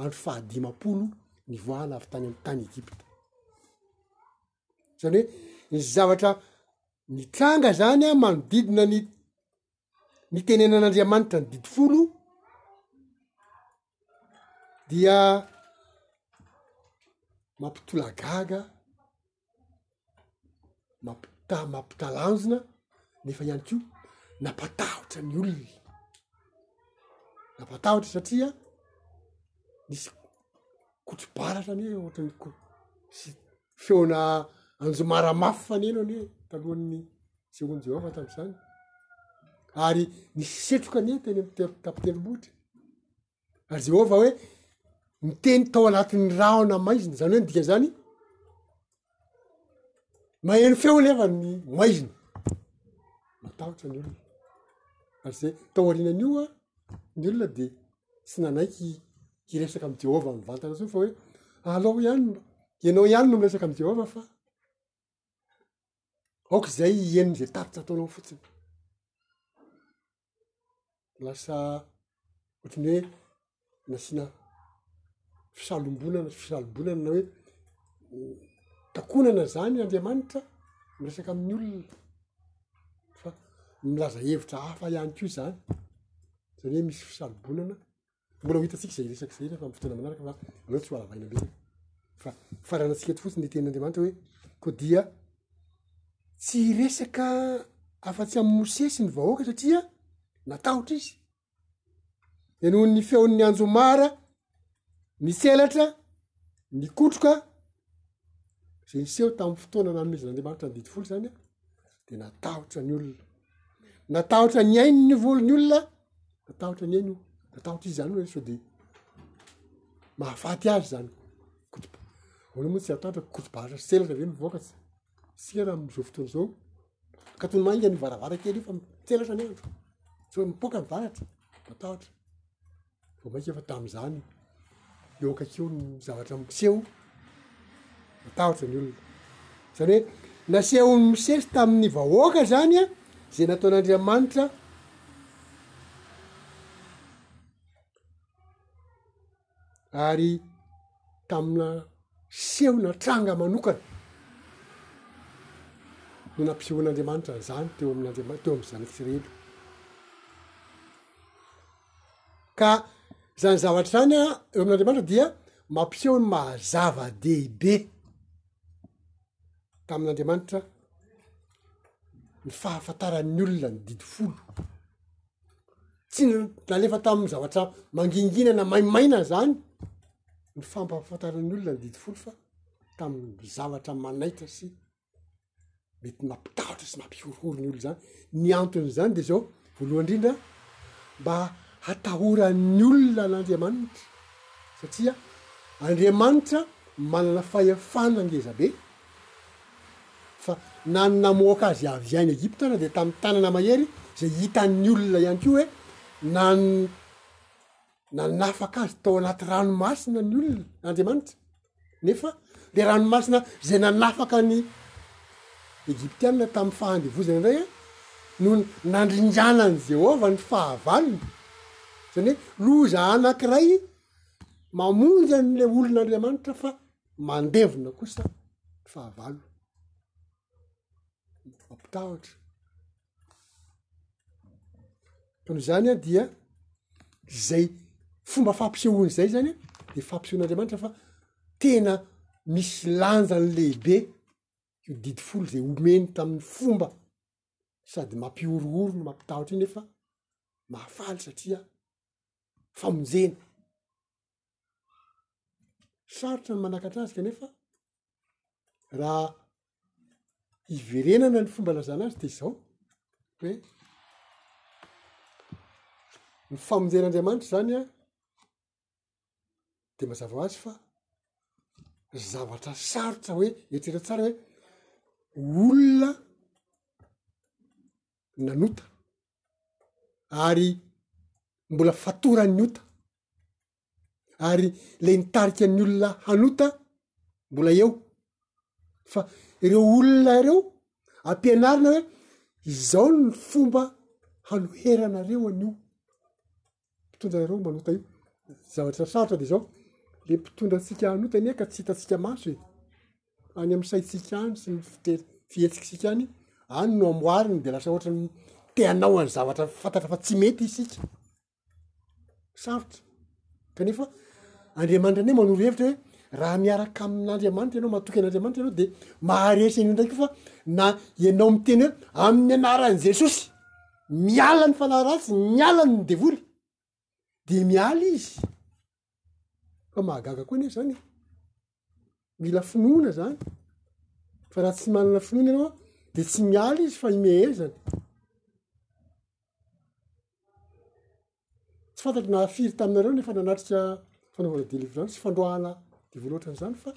andro fahadimampolo nivoahana avy tany amin'ny tany Egypta. Zany hoe ny zavatra mitranga zany a manodidina ny ny tenenan'Andriamanitra ny didy folo dia mampitolagaga mampita- mampitalanjona nefa ihany koa nampatahotra ny olona e, nampatahotra satria nisy kotro-baratra anie ohatra ny ko- sy feona anjomara mafy faneno anie talohan'ny sehoan'i Jehovah tamin'izany ary nisy setroka anie teny am-te- tampon-tendrombohitra. ary Jehovah hoe niteny tao anatin'ny rahona maizina, zany hoe ny dika zany maheno feo anefa ny maizina, matahotra ny olona, ary zay tao aorianan'io a ny olona de tsy nanaiky hiresaka am' Jehovah mivantana zao fa hoe alao ihany mba ianao ihany no miresaka am' Jehovah fa aoka izay hieno ze tatitra ataonao fotsiny. lasa ohatran'ny hoe nasiana fisalombonana fisalombonana na hoe takonana zany andriamanitra miresaka amin'ny olona fa milaza hevitra hafa ihany ko zany zany hoe misy fisalobonana Mbola ho hitantsika izay resaka izay rehefa amin'ny fotoana manaraka fa aleo tsy ho halavaina be. Fa faranantsika eto fotsiny ny tenin'Andriamanitra hoe koa dia tsy hiresaka afa-tsy amin'ny Mosesy ny vahoaka satria natahotra izy. Dia noho ny feon'ny anjomara nitselatra, nikotroka, izay niseho tamin'ny fotoana nanomezan'Andriamanitra ny didy folo izany an. de natahotra ny olona natahotra ny ainy ny volony olona natahotra ny ainy o natahotra izy zany hoe sao de mahafaty azy zany kotoba oana moa tsy atahotra kotobara selatra ve mivoaka tsy sika raha am'izao fotoana zao ka tony mainga ny varavara kely io fa mitselatra ny andro sao mipoaka ny varatra matahotra vao mainka efa tamin'izany eo akaikeo ny zavatra miseho matahotra ny olona zany hoe nasehon'ny mosesy tamin'ny vahoaka zany a zay nataon'andriamanitra ary tamina sehona tranga manokana no nampisehoan'andriamanitra an'izany teo amin'n'andriamanitra teo amin'ny zanak'isiraely Ka izany zavatra izany eo amin'Andriamanitra dia mampiseho ny maha zava-dehibe tamin'Andriamanitra ny fahafantaran'ny olona ny didy folo. Tsy nalefa tamin'ny zavatra mangingina na maimaina izany ny fampahafantaran'ny olona ny didy folo fa tamin'ny zavatra manaitra sy mety nampitahotra sy nampihorohoro ny olo zany ny antony zany de zao voalohany indrindra mba hatahoran'ny olona an'andriamanitra satria andriamanitra manana fahefana ngeza be fa na ny namoaka azy avy ainy egipta ara de tamin'ny tanana mahery zay hitan'ny olona ihany ko hoe nan- nanafaka azy tao anaty ranomasina ny olona andriamanitra nefa le ranomasina zay nanafaka ny egyptianina tamin'ny fahandevozana indray a no nandringanan'i jehovah ny fahavalony zany hoe loza anankiray mamonjy an'le olon'andriamanitra fa mandevona kosa fahavalo ampitahotra fa noho izany a dia zay fomba fampisehoany zay zany a de fampisehoan'andriamanitra fa tena misy lanjany lehibe io didy folo zay omeny tamin'ny fomba sady mampihorohoro no mampitahotra io nefa mahafaly satria famonjena sarotra ny manakatra azy kanefa raha hiverenana ny fomba lazana azy de izao hoe ny famonjen'andriamanitra zany an de mazava ho azy fa zavatra sarotra hoe eritrereto tsara hoe olona nanota ary mbola fatoran'ny ota ary lay nitarika ny olona hanota mbola eo fa ireo olona ireo ampianarina hoe izao ny fomba hanoheranareo an'io mpitondra nareo manota io zavatra sarotra de zao le mpitondra antsika hanota anie ka tsy hitatsika maso e any amy saitsika any sy ny fite- fihetsikisika any any no amboariny de lasa ohatran'ny te hanao any zavatra fantatra fa tsy mety isika Sarotra. Kanefa Andriamanitra anie manoro hevitra hoe raha miaraka amin'Andriamanitra ianao, matoky an'Andriamanitra ianao dia maharesy an'io ndraiky fa na ianao miteny hoe amin'ny anaran'i Jesosy, miala ny fanahy ratsy, miala ny devoly dia miala izy. Fa mahagaga koa anie zany e! Mila finoana zany, fa raha tsy manana finoana ianao de tsy miala izy fa imehezany. Tsy fantatro na firy taminareo no efa nanatrika fanaovana delivrance, fandroahana devoly ohatran'izany fa.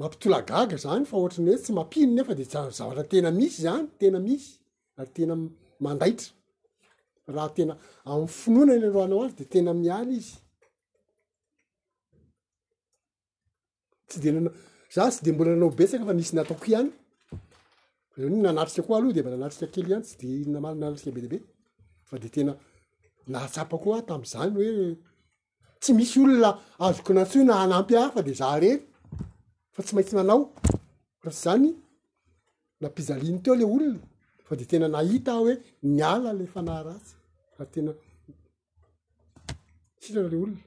mampitolagaga zany fa ohatran'ny hoe tsy mampino nefa de zavatra tena misy zany tena misy ary tena mandaitra raha tena amny finoana ny androanao azy de tena miala izy tsy de nana za tsy de mbola nanao betsaka fa nisy nataoko ihany reo ny nanatrika koa aloha de mba nanatrika kely ihany tsy de inona marina nanatrika be de be fa de tena nahatsapako hoa tam'zany hoe tsy misy olona azoko nantsoina hanampy ahy fa de za rery fa tsy maintsy nanao raha tsy zany nampijaliny teo le olona fa de tena nahita aho hoe niala le fanahy ratsy fa tena sitrana le olona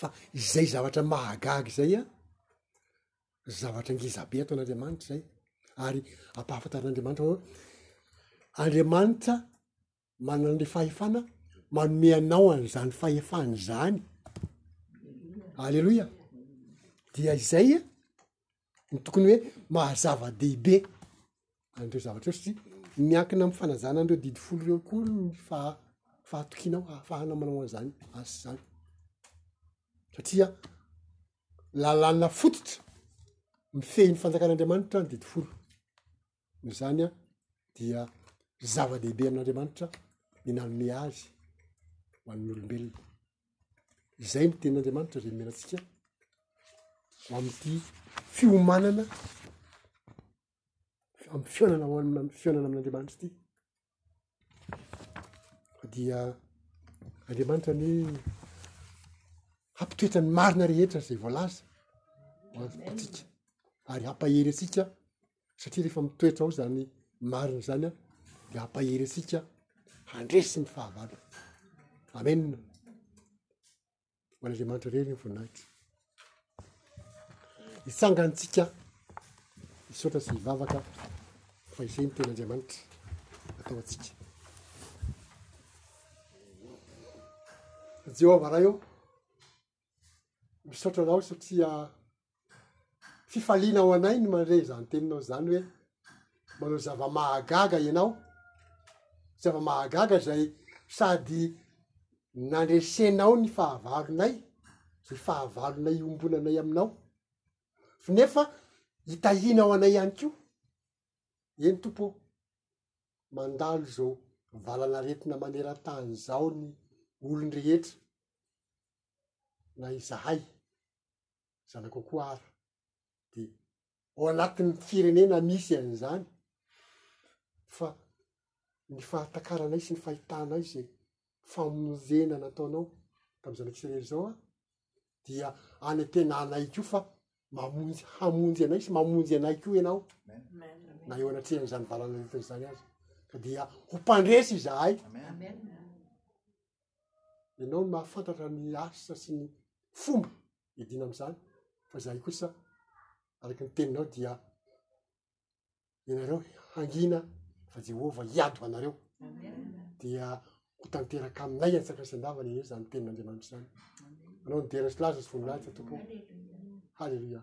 fa izay zavatra mahagaga izay a zavatra ngeza be ataon'andriamanitra zay ary ampahafantarin'andriamanitra hoe andriamanitra manana le fahefana manome anao an'izany fahefany izany aleloia dia izay e ny tokony hoe mahazava-dehibe an'ireo zavatra eo satria miankina amy fanajana an'ireo didy folo ireo koa ny faha- fahatokianao hahafahana manao an'izany asa zany satria lalàna fototra mifehy ny fanjakan'andriamanitra ny didy folo noho izany a dia zava-dehibe amin'andriamanitra ny nanome azy ho an'ny olombelona izay ny tenin'andriamanitra zay nomena antsika ho amin'ity fiomanana am'y fiainana ho ann- fiainana amin'andriamanitra ity dia Andriamanitra anie hampitoetra ny marina rehetra zay voalaza hoantsika ary hampahery atsika satria rehefa mitoetra ao zany marina zany a de hampahery atsika handresy ny fahavalona amena ho an'Andriamanitra irery ny voninahitra. Hitsangantsika hisaotra sy hivavaka fa izay ny ten'Andriamanitra atao antsika. Jehovah Ray ô, misaotra anao satria fifaliana ao anay ny mandre izany teninao izany hoe manao zava-mahagaga ianao zava-mahagaga zay sady nandresenao ny fahavalonay zay fahavalonay iombonanay aminao fa nefa hitahiana ao anay ihany ko eny tompo ô mandalo izao valanaretina maneran-tany zao ny olon-drehetra na izahay zanako koa ary dia ao anatin'ny firenena misy an'izany fa ny fahatakaranay sy ny fahitanay izay famonjena nataonao tamin'ny zanak'i Israely izao aho dia anantenanay koa fa mamonjy hamonjy anay sy mamonjy anay koa ianao na eo anatrehan'izany valanaretina izany azy ka dia ho mpandresy izahay Ianao no mahafantatra ny asa sy ny fomba hiadiana amin'izany, fa izahay kosa araka ny teninao dia ianareo hangina fa Jehovah hiady ho anareo. Dia ho tanteraka aminay antsaka sy andavana ianao izany tenin'Andriamanitra izany. Anao ny dera sy laza sy voninahitra tompoko. Haleluia.